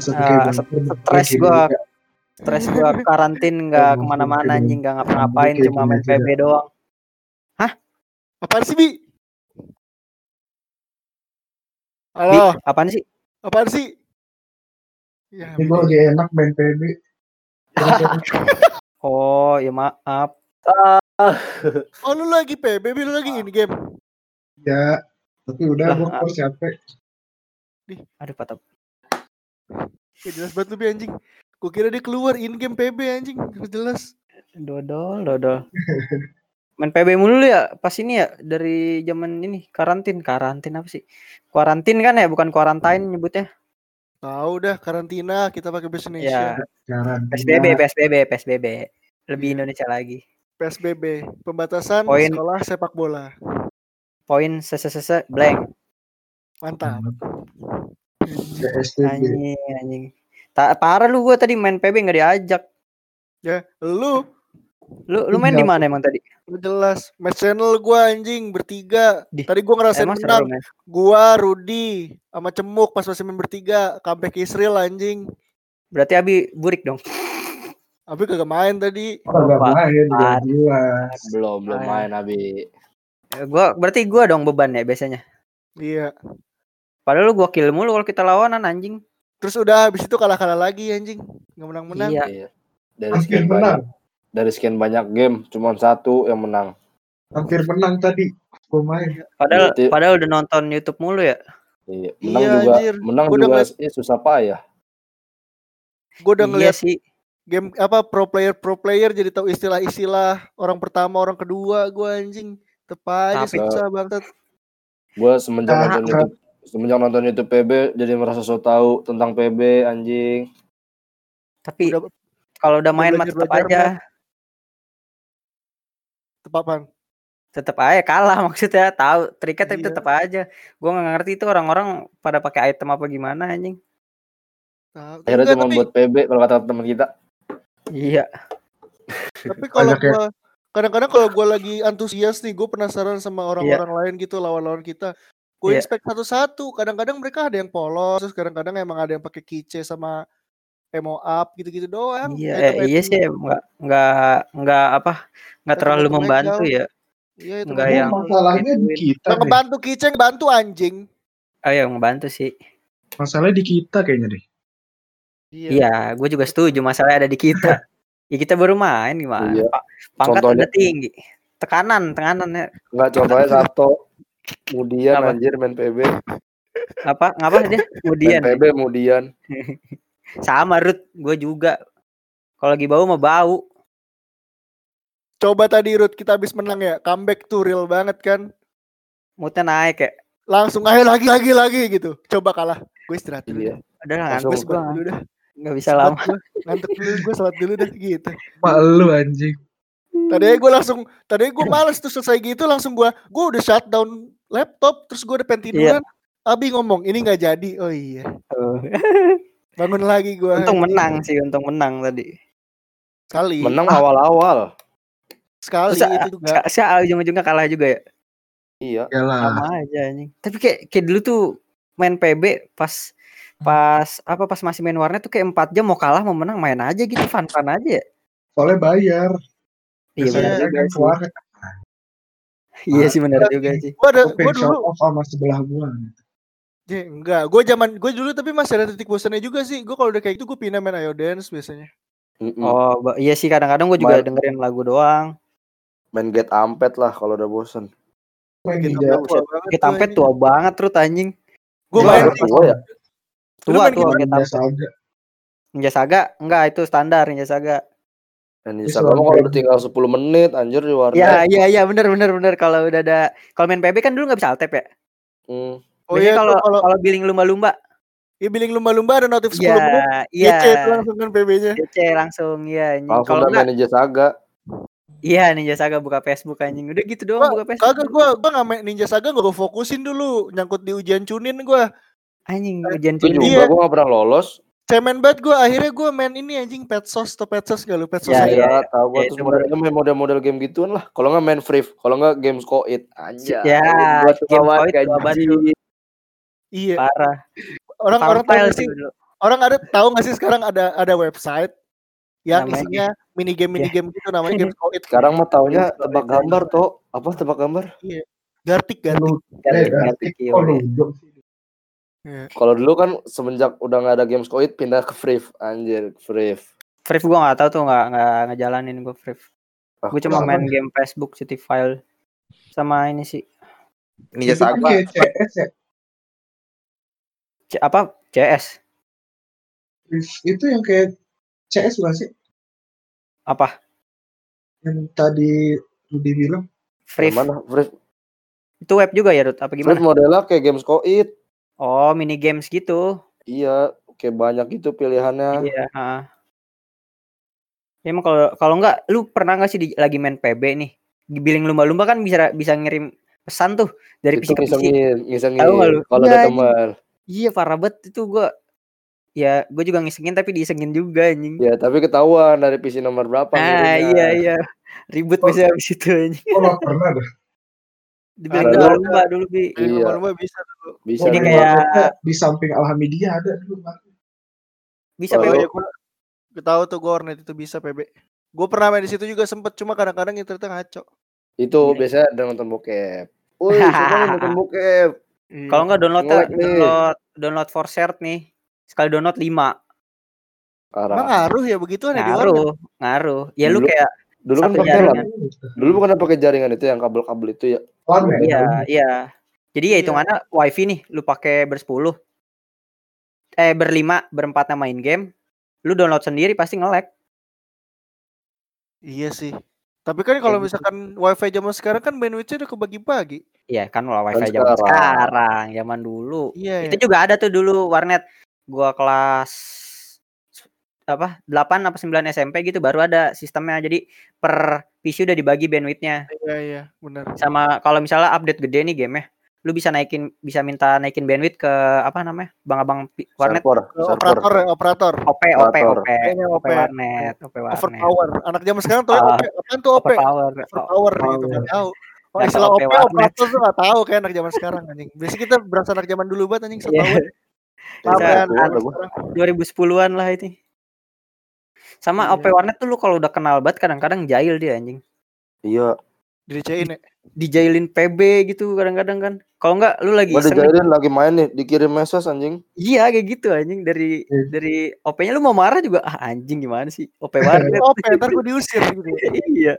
satu Ah, kayak stres bumper, stres gua karantin nggak ke mana-mana anjing nggak ngapa-ngapain cuma main PB doang. Apaan sih, Bi? Bi, Halo, apaan sih? apaan sih? Ya, Ini gue lagi enak main PB. Oh, ya maaf. Oh, lu lagi PB, Bi, lu lagi in game. ya, tapi udah gue ah. kok capek. Aduh, patah. Gak jelas banget lu, Bi, anjing. Gue kira dia keluar in game PB anjing. Gak jelas. Dodol, dodol. Main PB mulu lu ya pas ini ya dari zaman ini karantin, karantin apa sih? Kuarantin kan ya, bukan quarantine nyebutnya. Tahu dah karantina kita pakai bahasa Indonesia. Ya, Karantina. PSBB, PSBB, PSBB. Lebih Indonesia lagi. PSBB, pembatasan Poin. sekolah sepak bola. Poin sese blank. Mantap. PSBB. Anjing, anjing. Tak parah lu gua tadi main PB nggak diajak. Ya, lu Lu lu main di mana emang tadi? lu jelas match channel gua anjing bertiga. Di- Tadi gua ngerasain Emang menang. main. Gua, Rudi, sama Cemuk pas masih main bertiga, comeback Israel anjing. Berarti Abi burik dong. Abi kagak main tadi. Kagak Pak. main. Belum, belum main Abi. Eh, Gua berarti gua dong beban ya biasanya. Iya. Padahal lu gua kill mulu kalau kita lawanan anjing. Terus udah habis itu kalah-kalah lagi anjing. Nggak menang-menang. Iya. Iya. Dari Hampir sekian menang. banyak dari sekian banyak game cuma satu yang menang. Hampir menang tadi. Gue main. Padahal Berarti- padahal udah nonton YouTube mulu ya. Iya, menang Iya, juga anjir. menang Gua udah juga ngeliat- ya, susah payah. Gue udah iya ngeliat sih. game apa pro player pro player jadi tahu istilah-istilah orang pertama orang kedua gue anjing tepat aja susah banget Gue semenjak Ah, nonton ah. YouTube semenjak nonton YouTube PB jadi merasa so tahu tentang PB anjing. Tapi kalau udah main mah tetap aja. tepapan Tetap aja kalah maksudnya. Tahu triknya tapi Iya. tetap aja. Gua nggak ngerti itu orang-orang pada pakai item apa gimana anjing. Tahu. Akhirnya cuma tapi, buat PB kalau kata teman kita. Iya. tapi kalau ya. gua kadang-kadang kalau gue lagi antusias nih gue penasaran sama orang-orang lain gitu lawan-lawan kita gue Iya. inspect satu-satu kadang-kadang mereka ada yang polos terus kadang-kadang emang ada yang pakai keychain sama emo up gitu-gitu doang Iya, eh, Item-item- iya sih nggak nggak nggak apa nggak terlalu membantu ya. iya itu nggak yang masalahnya di kita Yang deh. ngebantu keychain bantu anjing Oh ya membantu sih. Masalahnya di kita kayaknya deh. Iya, gue juga setuju. Masalahnya ada di kita. ya kita baru main gimana? Iya. Pa- Pangkat Contohnya- udah tinggi. Tekanan, tekanan ya. Enggak contohnya satu kemudian Apa? anjir main PB. Apa? Ngapa dia? Kemudian Main PB kemudian. sama Ruth, gue juga. Kalau lagi bau mah bau. Coba tadi Ruth kita habis menang ya, comeback tuh real banget kan. Moodnya naik ya. Langsung ayo lagi lagi lagi gitu. Coba kalah. Gue istirahat dulu. Iya. Udah Gue ngantuk gue. dulu dah. Nggak bisa lama. gua. Ngantuk dulu gue sholat dulu dah gitu. Mak lu anjing. Tadi gue langsung tadi gue males tuh selesai gitu langsung gue gue udah shutdown laptop terus gue udah pengen tiduran. Abi ngomong ini nggak jadi. Oh iya. Bangun lagi gue. untung menang sih, untung menang tadi. Sekali. Menang awal-awal. Sekali Terus itu juga. si ujung-ujungnya kalah juga ya. Iya. Ya lah. Sama aja anjing. Tapi kayak kayak dulu tuh main PB pas pas apa pas masih main warnet tuh kayak 4 jam mau kalah mau menang main aja gitu fun-fun aja ya. Soalnya bayar. Iya Biasanya keluar Iya sih benar juga sih. Gue ada pengen dulu sama sebelah gua. Ya, enggak, gue zaman gue dulu tapi masih ada titik bosannya juga sih. Gue kalau udah kayak gitu gue pindah main Ayo Dance biasanya. Mm-mm. Oh, iya sih kadang-kadang gue juga Main- dengerin lagu doang. Main get ampet lah kalau udah bosen. Main Gitu, ninja. tua banget Kita tuh sampai anjing. tua banget terus anjing. Gue Iya, main tua ya. Tua tua Ninja Saga. Ninja Saga enggak itu standar Ninja Saga. Dan Bisa kamu kalau udah tinggal 10 menit anjir di warnet. Iya iya iya benar benar benar kalau udah ada kalau main PB kan dulu nggak bisa altep ya. Hmm. Oh Biasanya iya kalau kalau kalau billing lumba-lumba ya billing lumba-lumba ada notif 10 Iya, menit. iya. DC langsung kan PB-nya. DC langsung iya anjing. Langsung Kalau udah enggak Ninja Saga. iya Ninja Saga buka Facebook anjing. Udah gitu doang Wah, buka Facebook. Kagak gue gue nggak main Ninja Saga gue fokusin dulu nyangkut di ujian cunin gue. Anjing ujian Itu cunin. Iya. gua gak pernah lolos. Cemen banget gue akhirnya gue main ini anjing pet sauce atau pet sauce gak lu pet sauce Ya, Iya, iya. tahu gua Ya, tuh itu model main model-model game gituan lah. Kalau nggak main free, kalau nggak games koit aja. Ya, gua tuh game kawan Koit bantu. Iya. Parah. Orang orang Farmville tahu sih. Orang ada tahu nggak sih sekarang ada ada website yang Namanya- isinya mini game mini game gitu namanya game Scoit. Sekarang mah taunya Games tebak gambar toh. Apa tebak gambar? Gartik Gartik. Lu, eh, Gartik, gartik, iya, iya. Sih? Kalau dulu kan semenjak udah nggak ada games koit pindah ke free anjir free. Free gue nggak tahu tuh nggak nggak ngejalanin gue Free. Ah, Gue cuma apa main game Facebook, City File, sama ini sih Ninja Itu kan kayak CS ya. C- apa CS Itu yang kayak CS bukan sih? apa Yang tadi Rudi bilang. Free Mana? Free. itu web juga ya Rut? apa Free gimana? modelnya kayak games koit. Oh mini games gitu. Iya, kayak banyak gitu pilihannya. Iya. heeh. Ya emang kalau kalau nggak, lu pernah nggak sih di, lagi main PB nih? Di billing lumba-lumba kan bisa bisa ngirim pesan tuh dari itu PC ke PC. ngisengin? Kalau Iya, ada anjing. teman. Iya parah banget itu gua. Ya gue juga ngisengin tapi disengin juga anjing. Ya, tapi ketahuan dari PC nomor berapa Ah ngirimnya. iya iya. Ribut Oh. bisa habis itu anjing. Oh pernah dah. Di billing Ada, lumba-lumba dulu bi. Iya. lumba-lumba bisa dulu. Bisa. Jadi Oh, kayak- di samping Alhamdulillah ada dulu. Bisa Kalau- PB. Oh, iya, gua, gua tahu tuh gua Hornet itu bisa PB. Gue pernah main di situ juga sempet cuma kadang-kadang internetnya ngaco. Itu Iya. biasanya ada nonton bokep. Woi, nih nonton bokep? Kalau nggak download Nge-lag nih. download download for shared nih. Sekali download 5. Emang Parah. ngaruh ya begituan ya di warnet? Ngaruh, ngaruh. Ya lu Dulu- kayak Dulu kan pakai. Dulu bukan pakai jaringan itu yang kabel-kabel itu ya. Ya. iya, iya. Jadi ya Iya. hitungannya wifi nih, lu pakai bersepuluh. Eh berlima, berempat main game. Lu download sendiri pasti nge-lag. Iya sih. Tapi kan kalau gitu. misalkan wifi zaman sekarang kan bandwidthnya udah kebagi-bagi. Iya kan lah wifi zaman sekarang. sekarang, zaman dulu. Iya. Itu iya. juga ada tuh dulu warnet. Gua kelas apa 8 apa 9 SMP gitu baru ada sistemnya. Jadi per PC udah dibagi bandwidthnya. Iya iya benar. Sama kalau misalnya update gede nih game lu bisa naikin bisa minta naikin bandwidth ke apa namanya? Bang-abang warnet Server, server. Operator ya, operator. OP OP Operator. OP OP OP. warnet OP warnet Overpower. Anak zaman sekarang tuh Ah. OP. Apaan tuh OP? Overpower Overpower gitu Oh, nggak tahu. Oh, istilah OP operator tuh nggak tahu kayak anak zaman sekarang anjing. Biasanya kita berasa anak zaman dulu banget anjing Iya. setahu. Maaf Bisa ya, Ada anak gua. sekarang. 2010-an lah itu sama Iya. OP warnet tuh lu kalau udah kenal banget kadang-kadang jahil dia anjing Iya. Dilecehin ya. dijailin PB gitu kadang-kadang kan kalau enggak lu lagi Gua dijailin lagi main nih, dikirim message anjing. iya kayak gitu anjing dari Hmm. dari OP-nya lu mau marah juga ah anjing gimana sih OP warnet OP ntar gue diusir gitu. ya. iya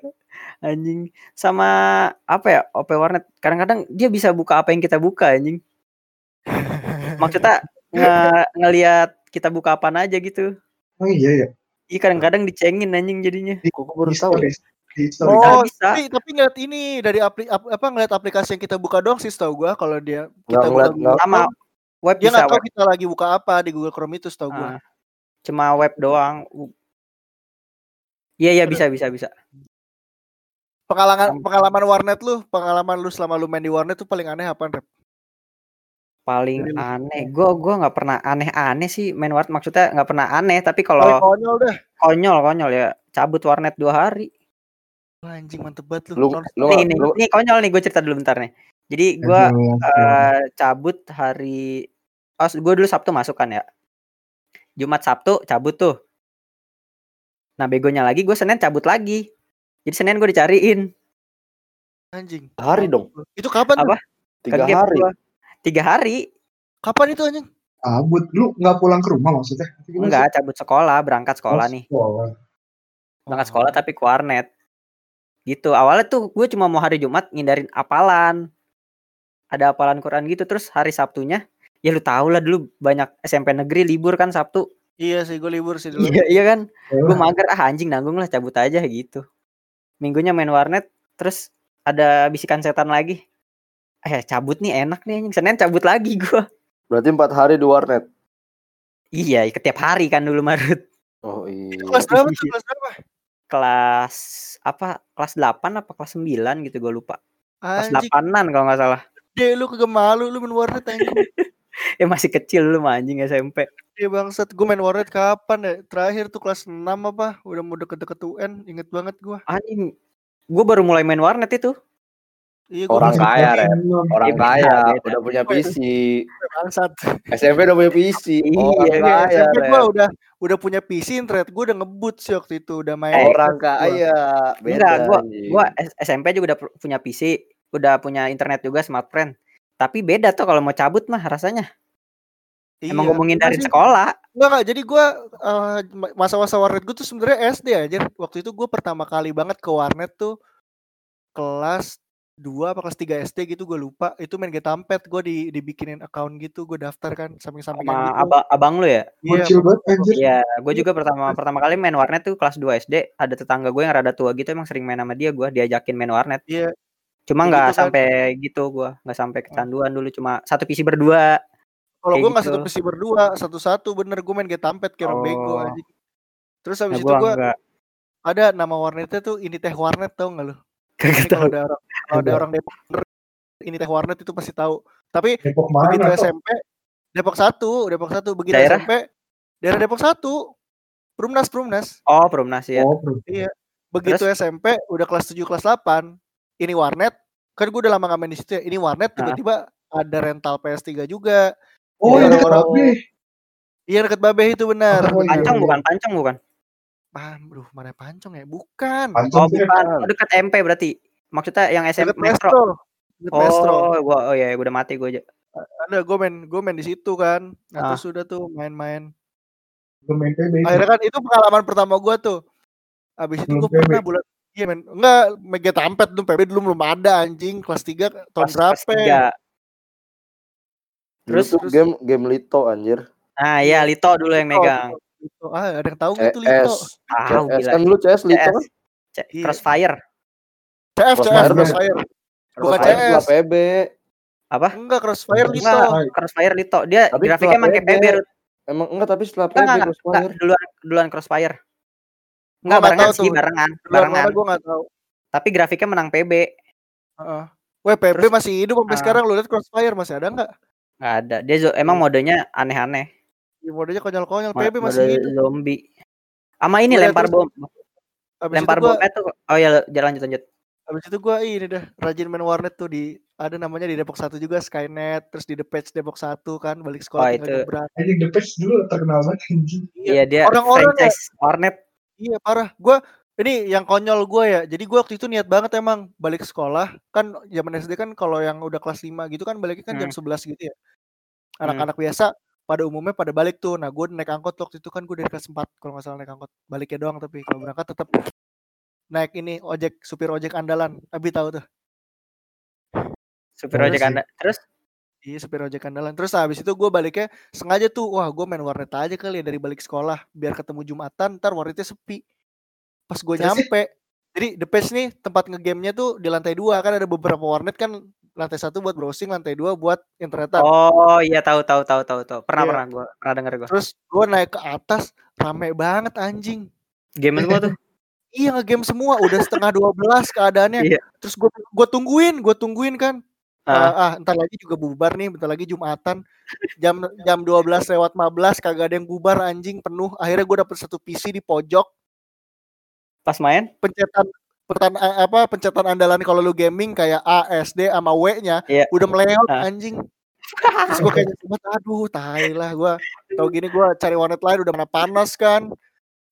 anjing sama apa ya OP warnet kadang-kadang dia bisa buka apa yang kita buka anjing maksudnya nge ngelihat kita buka apa aja gitu Oh iya ya. Iya kadang-kadang dicengin anjing jadinya Kok baru Di tahu. Bisa, Oh, bisa. tapi tapi ngeliat ini dari apli, ap- apa ngeliat aplikasi yang kita buka doang sih setahu gua kalau dia kita Nggak buka ngeliat, Google nggak- sama web dia bisa nggak tahu web kita lagi buka apa di Google Chrome itu setahu gua. Ah, cuma web doang iya iya bisa bisa bisa Pengalaman pengalaman warnet lu, pengalaman lu selama lu main di warnet tuh paling aneh apa, Rep? Paling aneh gua gua nggak pernah aneh-aneh sih main warnet maksudnya nggak pernah aneh tapi kalau konyol dah. konyol konyol ya cabut warnet dua hari anjing mantep banget Lu lu. lu nih nih lu nih konyol nih gue cerita dulu bentar nih jadi gua Aduh, eh, cabut hari oh gue dulu Sabtu masuk kan ya Jumat Sabtu cabut tuh nah begonya lagi gue Senin cabut lagi jadi Senin gue dicariin Anjing. hari dong. Itu kapan? Apa? Tiga gap hari. gua. Tiga hari Kapan itu anjing? Cabut. Lu nggak pulang ke rumah maksudnya? Enggak cabut sekolah berangkat sih? sekolah Oh, nih Sekolah. berangkat sekolah tapi ke warnet gitu awalnya tuh gue cuma mau hari Jumat ngindarin apalan ada apalan Quran gitu terus hari Sabtunya ya lu tau lah dulu banyak SMP negeri libur kan Sabtu Iya sih, gue libur sih dulu. iya iya kan gue Oh, mager ah anjing nanggung lah cabut aja gitu minggunya main warnet terus ada bisikan setan lagi eh cabut nih enak nih anjing Senin cabut lagi gue Berarti empat hari di warnet. iya setiap hari kan dulu Marut Oh iya. Itu kelas berapa? Kelas berapa? kelas apa kelas 8 apa kelas 9 gitu gue lupa kelas Anjing, 8an kalau nggak salah deh lu kagak malu lu main warnet anjing. eh masih kecil lu mah anjing SMP Iya bangsat, gue main warnet kapan ya? Terakhir tuh kelas 6 apa? Udah mau deket-deket UN, inget banget gue. anjing gue baru mulai main warnet itu Iya, Orang kaya, belum. Orang Iya, kaya udah punya PC. bangsat. SMP udah punya PC. Orang Iya, kaya, SMP gua udah udah punya PC internet gue udah ngebut sih waktu itu udah main. Eh, Orang kaya. Beda. Enggak, gua anjing. gua SMP juga udah pu- punya PC, udah punya internet juga smartphone. Tapi beda tuh kalau mau cabut mah rasanya. Emang Iya. ngomongin Enggak dari sih. sekolah. Enggak enggak. Jadi gua eh, ma- masa-masa warnet gue tuh sebenarnya SD aja. Waktu itu gue pertama kali banget ke warnet tuh kelas 2 apa kelas 3 SD gitu gue lupa. Itu main Getampet gue di dibikinin account gitu, gue daftar kan samping-sampingan Sama gitu. abang, abang lu ya? Iya. Iya, gue juga pertama pertama kali main warnet tuh kelas 2 SD. Ada tetangga gue yang rada tua gitu emang sering main sama dia gue diajakin main warnet. Iya. Cuma Kayak nggak gitu kan. sampai gitu gue, nggak sampai kecanduan dulu cuma satu PC berdua. Kalau gue nggak gitu. satu PC berdua, satu-satu bener gue main Getampet kayak orang bego Oh. aja. Terus Nah, habis itu gua gue ada nama warnetnya tuh ini teh warnet tau nggak lu? Kagak tahu. kalau ada orang kalau ada orang Depok bener, ini teh warnet itu pasti tahu. Tapi Depok begitu mana kok? SMP Depok satu, Depok satu begitu Daerah? SMP daerah Depok satu, Perumnas Perumnas. Oh, Perumnas ya. Oh, bro. Begitu SMP udah kelas 7 kelas 8 ini warnet kan gue udah lama nggak main di situ ya. Ini warnet Ah. tiba-tiba ada rental PS3 juga. Oh, dekat orang-orang- Babe. Iya deket Babe itu benar. Oh, iya. Pancong bukan, Pancong bukan. Ah, bro, mana Pancong ya? Bukan. Pancong Oh, bukan. Oh, dekat MP berarti. Maksudnya yang SMP Metro. Mestro. Deket Mestro. Oh, gua oh ya, gua udah mati gua aja. Ada gue main gue main di situ kan. Nah, Ah. terus udah tuh main-main. Gue. Akhirnya kan itu pengalaman pertama gue tuh. Abis itu gue pernah bulan Iya men, enggak mega tampet dulu PB dulu belum ada anjing kelas 3 tahun Kelas- kelas berapa? ya? tiga. Terus Terus- game game Lito anjir. Nah, iya Lito dulu yang Lito, megang. Lito. Ah, ada yang tahu nggak itu Lito? Tahu CS kan lu CS Lito kan? C- Iya. Crossfire. CF, CF, Crossfire. Crossfire. Bukan Crossfire CS. PB. Apa? Enggak Crossfire. Lito. Enggak, Crossfire Lito. Dia Tapi grafiknya emang kayak PB. Emang enggak tapi setelah PB enggak, enggak, enggak. Crossfire. Duluan duluan Crossfire. Enggak nggak barengan tahu sih, barengan, barengan. gue nggak tahu. Tapi grafiknya menang PB. Heeh. Weh PB masih hidup sampai Ah. sekarang lu lihat Crossfire masih ada nggak? Enggak ada. Dia emang Iya. modenya aneh-aneh. Ya, modenya konyol-konyol. PB masih hidup. zombie. Sama ini Udah, lempar terus bom. Abis Lempar itu gua, bomnya tuh. Oh ya, jalan lanjut lanjut. abis itu gua ini dah rajin main warnet tuh di ada namanya di Depok 1 juga Skynet, terus di The Patch Depok 1 kan balik sekolah Oh, itu. Anjing The Patch dulu terkenal banget anjing. Iya, dia Orang-orang ya- franchise Warnet. Iya parah. Gua ini yang konyol gue ya. Jadi gua waktu itu niat banget emang balik sekolah. Kan zaman SD kan kalau yang udah kelas 5 gitu kan baliknya kan jam Hmm. 11 gitu ya. Anak-anak biasa pada umumnya pada balik tuh. Nah, gue naik angkot waktu itu kan gue dari kelas 4 kalau nggak salah naik angkot. Baliknya doang tapi kalau berangkat tetap naik ini ojek supir ojek andalan. Abi tahu tuh. Supir ojek sih. Anda. Terus Iya supir ojek andalan. Terus habis itu gue baliknya sengaja tuh. Wah gue main warnet aja kali ya dari balik sekolah. Biar ketemu Jumatan ntar warnetnya sepi. Pas gue nyampe. Jadi The Patch nih tempat ngegamenya tuh di lantai dua kan ada beberapa warnet kan lantai satu buat browsing, lantai dua buat internetan. Oh iya tahu tahu tahu tahu tahu. Pernah Iya. pernah gua pernah denger gua. Terus gue naik ke atas rame banget anjing. Game semua tuh. Iya ngegame semua udah setengah 12 keadaannya. Iya. Terus gue gue tungguin, gue tungguin kan. Ah. Ah, ah, entar lagi juga bubar nih, bentar lagi Jumatan. Jam jam 12 lewat 15 kagak ada yang bubar anjing penuh. Akhirnya gue dapet satu PC di pojok, Pas main pencetan pencetan eh, apa pencetan andalan kalau lu gaming kayak A, SD sama W-nya Iya. udah meleot Ah. anjing. Terus gue kayak aduh tai lah gue. Tau gini gue cari warnet lain udah mana panas kan.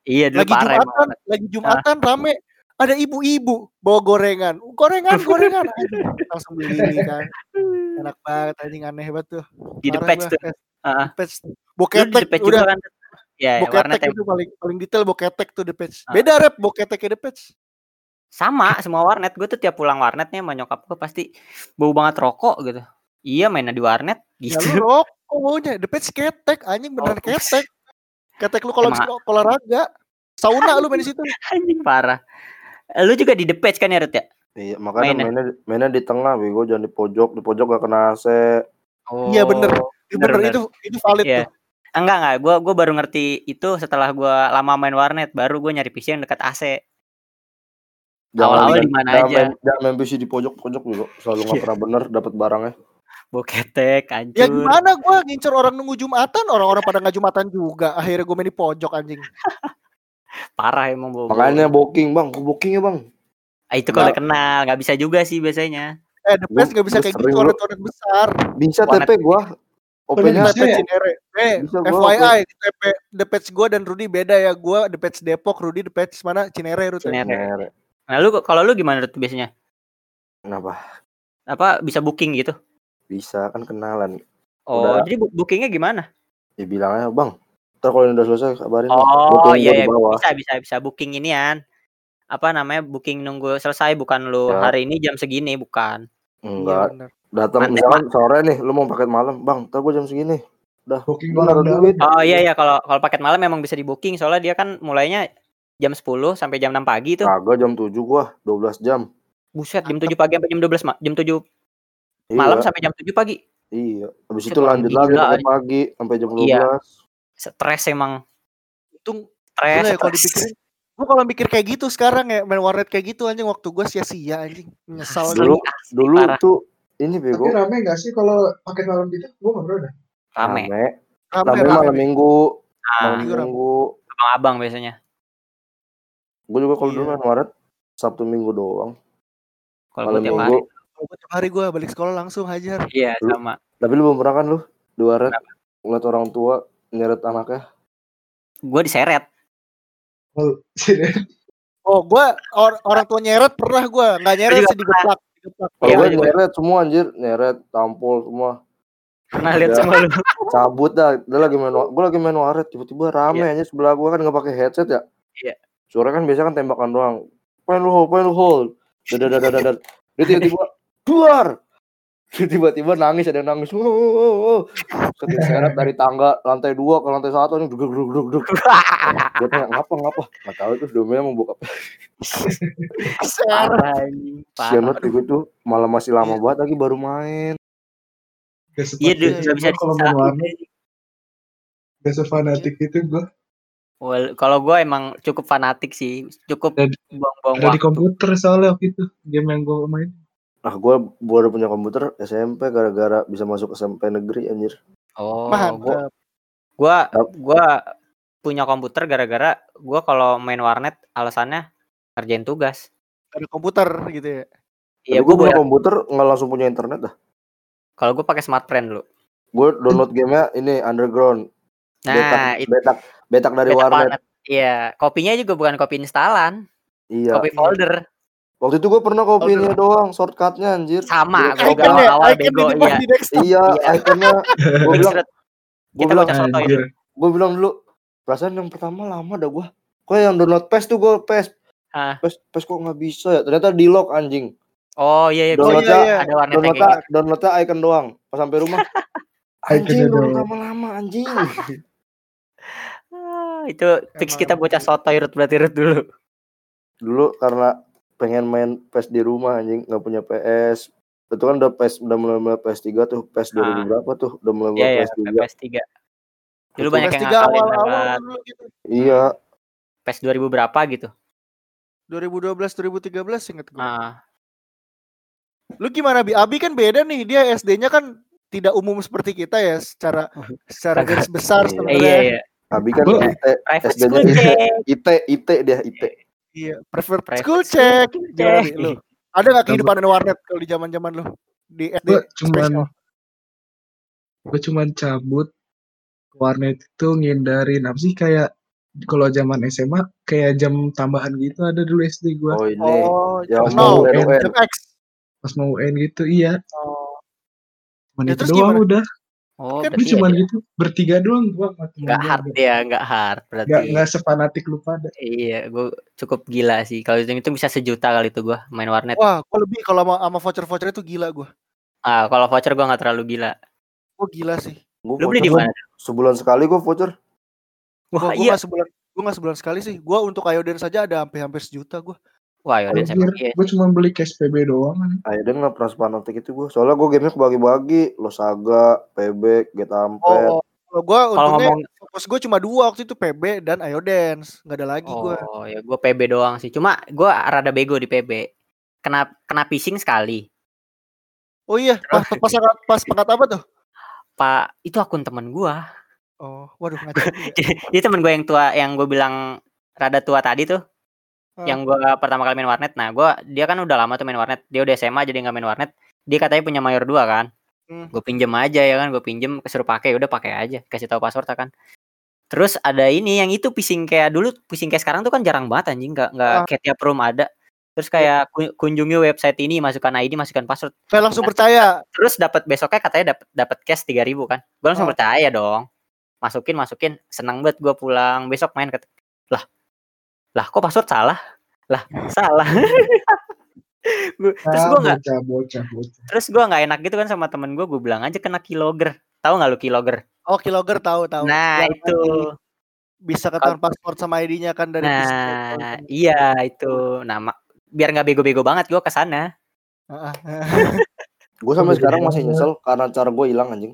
Iya dulu Lagi. Jumatan, lagi Jumatan rame. Ada ibu-ibu bawa gorengan. Gorengan, gorengan. Anjing, langsung beli kan. Enak banget anjing aneh banget tuh. Di The Patch tuh. Ah. Patch. Boketek Patch udah kan. Ya, warnet boketek itu paling paling detail boketek tuh The Patch. Ah. Beda rep boketek The Patch. Sama semua warnet. Gue tuh tiap pulang warnet nih sama nyokap gue pasti bau banget rokok gitu. Iya mainnya di warnet Ya gitu. lu rokok maunya The Patch ketek anjing beneran Oh. ketek. Ketek lu kalau olahraga. Sauna lu main di situ. Anjing parah. Lu juga di The Patch kan ya Rut ya? Iya, makanya Mainnya. mainnya mainnya di tengah bego jangan di pojok, di pojok gak kena AC. Iya, bener. Itu Bener, bener, bener. itu itu valid Iya. tuh. Enggak enggak, gua gua baru ngerti itu setelah gua lama main warnet, baru gua nyari PC yang dekat AC. Awal-awal di mana aja. Jangan main PC di pojok-pojok bego. Selalu nggak Iya. pernah bener dapat barangnya. Boketek, hancur. Ya gimana gua ngincer orang nunggu Jumatan, orang-orang pada nggak Jumatan juga. Akhirnya gue main di pojok anjing. Parah emang bobo. Makanya booking bang, booking ya bang. Ah, itu kalau kenal, nggak bisa juga sih biasanya. Eh, The Patch Gua- nggak bisa kayak gitu warnet-warnet besar. Bisa. TP gua. OP-nya Bisa The Patch ya? Cinere. Eh, Bisa gua FYI, TP The Patch gua dan Rudy beda ya. Gua The Patch Depok, Rudy The Patch mana? Cinere, Rudy. Cinere. Cinere. Nah, lu kalau lu gimana Rut, biasanya? Kenapa? Apa bisa booking gitu? Bisa kan kenalan. Oh, Udah. jadi bookingnya gimana? Ya bilangnya, "Bang, ntar kalau ini udah selesai kabarin." Bang." Gua Oh iya, iya bisa bisa bisa booking inian. Apa namanya booking nunggu selesai bukan lu Ya. hari ini jam segini bukan. Enggak, bener. datang misalkan sore nih, lu mau paket malam, "Bang, ntar gua jam segini." Udah, Booking duit. Oh iya iya kalau kalau paket malam memang bisa di booking soalnya dia kan mulainya jam 10 sampai jam 6 pagi tuh. Kagak jam 7 gua, 12 jam. Buset jam 7 pagi sampai jam 12 ma- jam 7 Iya, malam sampai jam 7 pagi. Iya. Habis Buset, itu lanjut lagi sampai pagi sampai jam 12. Iya. Stres emang. Untung Stres. ya kalau dipikirin. Gua kalau mikir kayak gitu sekarang ya main warnet kayak gitu anjing waktu gua sia-sia anjing. Nyesal. Dulu asli, dulu parah. tuh ini Tapi bego rame gak sih kalau paket malam gitu? Gue gak pernah dah. rame. rame. Rame, Rame rame. malam minggu, Nah, malam Minggu rame. minggu. abang-abang biasanya. Gue juga kalau Iya. dulu main waret Sabtu Minggu doang. Kalau gua tiap minggu. hari. Kalau gua tiap hari gua balik sekolah langsung hajar. Iya, Lu- sama. Tapi lu belum pernah kan lu di waret ngeliat orang tua nyeret anaknya? Gua diseret. Oh, Oh, gua or- orang tua nyeret pernah gua, nggak nyeret sih digeplak. Kalau Iya, gue nyeret semua anjir, nyeret, tampol semua. Pernah lihat Ya. semua lu. Cabut dah, dia lagi main gue lagi main waret, tiba-tiba rame aja sebelah gua kan nggak pakai headset ya. Iya. Suara kan biasa kan tembakan doang. Pengen lu hold, pengen lu hold. Dadar. Dia tiba-tiba keluar. Dia Tiba-tiba nangis ada yang nangis. Wow, wow, wow, wow. Set diseret dari tangga lantai dua ke lantai satu nih. Duduk, duduk, duduk, duduk. Gue tanya ngapa ngapa? Nggak tahu itu domainnya mau buka. Sian banget gitu. Malah masih lama banget lagi baru main. Iya, bisa kalau main disalahin. warnet. Gak sefanatik itu gue. Well, kalau gue emang cukup fanatik sih, cukup buang-buang Ada di waktu. komputer soalnya waktu itu. Game yang gue main. Ah gue baru punya komputer SMP gara-gara bisa masuk SMP negeri anjir. Oh, gua, Mantap. gua, Yap. gua punya komputer gara-gara gua kalau main warnet alasannya ngerjain tugas. Ada komputer gitu ya. Iya, gue punya komputer nggak langsung punya internet dah. Kalau gua pakai smartfriend dulu. Gue download gamenya ini underground. Nah, betak, itu betak, betak dari beta warnet. banget. Iya, kopinya juga bukan kopi instalan, Iya. kopi folder. Waktu itu gue pernah kopinya doang, shortcutnya anjir. Sama, gua Icon awal, Iconnya, bego iya. Iya, Iya. ikonnya. Gue bilang, Kita gue bilang, gue bilang dulu. Perasaan yang pertama lama dah gue. Kok yang download PES tuh gue PES. PES, PES kok nggak bisa ya? Ternyata di lock anjing. Oh iya iya, Oh, gua iya, Downloadnya, iya. ada warnet yang downloadnya, gitu. downloadnya icon doang. Pas sampai rumah, anjing Iconnya lama-lama anjing. Itu fix Emang. kita bocah soto Rut berarti Rut dulu. Dulu karena pengen main PES di rumah anjing, nggak punya PS. Itu kan udah PES udah mulai mulai PS3 tuh, PES 2000 Ah. berapa tuh? Udah mulai mulai Iya iya, PS3. PS3. Dulu banyak yang PS3 ngakalin awal-awal banget. dulu gitu. Iya, PES 2000 berapa gitu. 2012 2013 inget gue. Ah, Lu gimana Bi? Abi kan beda nih, dia SD-nya kan tidak umum seperti kita ya secara secara garis besar Iya. sebenarnya. iya iya. Abi kan Gua- IT, Private SD-nya school IT, check. IT, IT dia IT. Iya, Private school check. Gimana lu? Ada nggak kehidupan di warnet kalau di zaman-zaman lu di SD? Gue cuman gue cuman cabut ke warnet itu ngindarin apa sih kayak kalau zaman SMA kayak jam tambahan gitu ada dulu SD gue Oh ini, Oh, jam mau UN. jam X. pas mau UN gitu iya Oh, Ya, itu terus doang gimana? udah Oh, Kan gue cuman ya, gitu bertiga doang gua. hard ya, nggak hard berarti. nggak nggak sepanatik lu pada Iya, gue cukup gila sih. Kalau itu itu bisa sejuta kali itu gue main warnet. Wah, gua lebih kalau sama, sama voucher-voucher itu gila gua. Ah, kalau voucher gue nggak terlalu gila. Gua gila sih. Gua Lu beli di mana? Sebulan sekali gue voucher. Wah, Gua, gua iya. nggak sebulan gua nggak sebulan sekali sih. Gua untuk Ayoden saja ada hampir hampir sejuta gua. Wah, ya udah Anjir, iya. gue cuma beli cash PB doang kan. Ayo dia nggak pernah sepanatik itu gue. Soalnya gue gamenya kebagi-bagi. Losaga, PB, Get Ampere. Oh, kalau gua Kalau untungnya ngomong fokus gua cuma dua waktu itu PB dan Ayodance. Nggak ada lagi gua. Oh, ya gue PB doang sih. Cuma gue rada bego di PB. Kena kena phishing sekali. Oh iya, pas pas pas, pas pangkat apa tuh? Pak, itu akun temen gua. Oh, waduh ngaco. Jadi, jadi temen gue yang tua, yang gue bilang rada tua tadi tuh, Yang gue pertama kali main warnet. Nah, gue dia kan udah lama tuh main warnet. Dia udah SMA jadi nggak main warnet. dia katanya punya mayor 2 kan. Hmm. Gue pinjem aja ya kan, gue pinjem kesuruh pakai, udah pakai aja, kasih tahu password kan. Terus ada ini yang itu phishing kayak dulu, phishing kayak sekarang tuh kan jarang banget anjing, nggak nggak Ah. kayak tiap room ada. Terus kayak ku- kunjungi website ini, masukkan ID, masukkan password. Kayak langsung percaya. Terus dapat besoknya katanya dapat dapat cash 3000 kan. Gue langsung Oh. percaya dong. Masukin, masukin, senang banget gue pulang besok main ke lah. Lah kok password salah? Lah, salah. Gua- terus Ah, gue nggak terus gua nggak enak gitu kan sama temen gue gue bilang aja kena keylogger tahu nggak lu keylogger Oh, keylogger tahu tahu. nah Yang itu bisa ketahuan paspor sama ID-nya kan dari nah iya itu nama biar nggak bego-bego banget gua ke sana Heeh. Gue sampai sekarang masih nyesel karena cara gue hilang anjing.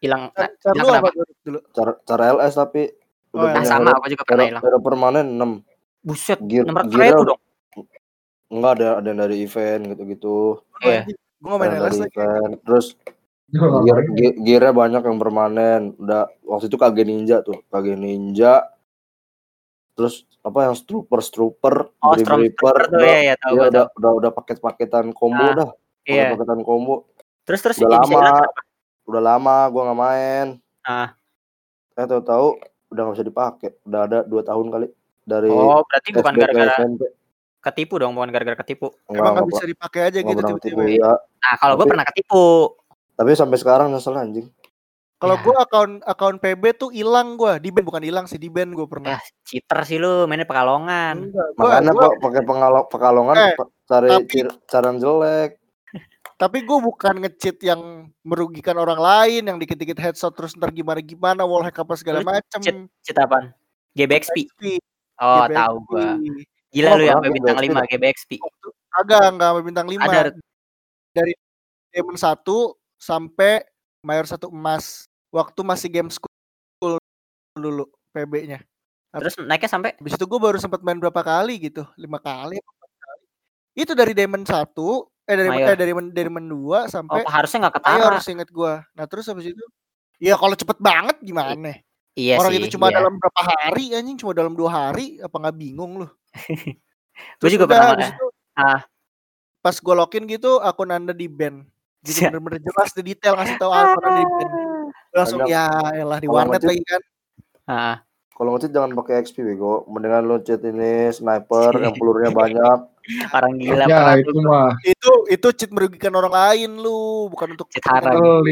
hilang nah, Cara dulu? Cara cara LS tapi Oh, udah nah sama aku juga pernah hilang permanen 6. Buset Gear, enam ratus gearnya ribu udah- dong Enggak ada ada yang dari event gitu-gitu. Iya. Gue gak main LS dari lagi. event. Terus gear, ge- gearnya banyak yang permanen. Udah waktu itu KG Ninja tuh, KG Ninja. Terus apa yang Strooper Strooper, oh Grim Storm Reaper, Trooper tuh udah, ya ya tahu ya udah, udah udah paket-paketan combo Ah, dah. iya Paket-paketan combo. terus terus Udah ya lama. Udah lama gua nggak main. Ah. Eh tahu-tahu udah nggak bisa dipakai. Udah ada dua tahun kali dari oh berarti bukan SD ke gara-gara ketipu dong bukan gara-gara ketipu Emang gak nggak bisa dipakai aja gitu tiba-tiba. ketipu, ya. nah kalau gue pernah ketipu Tapi sampai sekarang nyesel anjing. Kalau Ya. gue akun akun PB tuh hilang gue di band bukan hilang sih di band gue pernah. ya cheater sih lu mainnya pekalongan Enggak, gua, Makanya gua- kok pakai pengalo- pekalongan Eh, cari tapi- cara jelek. tapi gue bukan nge-cheat yang merugikan orang lain, yang dikit-dikit headshot terus ntar gimana-gimana, wallhack apa segala macem. cheat cheat apaan GBXP XP, oh GBXP. tahu gua gila Oh, lu yang bintang GBXP 5 GBXP Agak enggak sampai bintang 5. Ada. Dari Diamond 1 sampai Mayor 1 emas. Waktu masih game school dulu PB-nya. terus naiknya sampai Habis itu gue baru sempat main berapa kali gitu, lima kali kali. Itu dari Diamond 1, eh dari Mayor. eh, dari Diamond 2 oh sampai harusnya nggak Mayor ketara seinget gua. Nah terus habis itu Ya kalau cepet banget gimana? Iya Orang sih itu cuma iya. dalam berapa hari anjing cuma dalam dua hari apa nggak bingung lu? Gua Terus juga pernah itu, Ah. Pas gue login gitu akun anda di ban. Jadi Siap. bener-bener jelas di detail ngasih tahu akun anda di ban. Langsung Banyak. ya elah di warnet lagi kan. Ah, Kalau ngecheat jangan pakai XP bego. Mendingan lo cheat ini sniper yang pelurunya banyak. orang gila Ya itu mah Itu itu cheat merugikan orang lain lu, bukan untuk Cheat haram.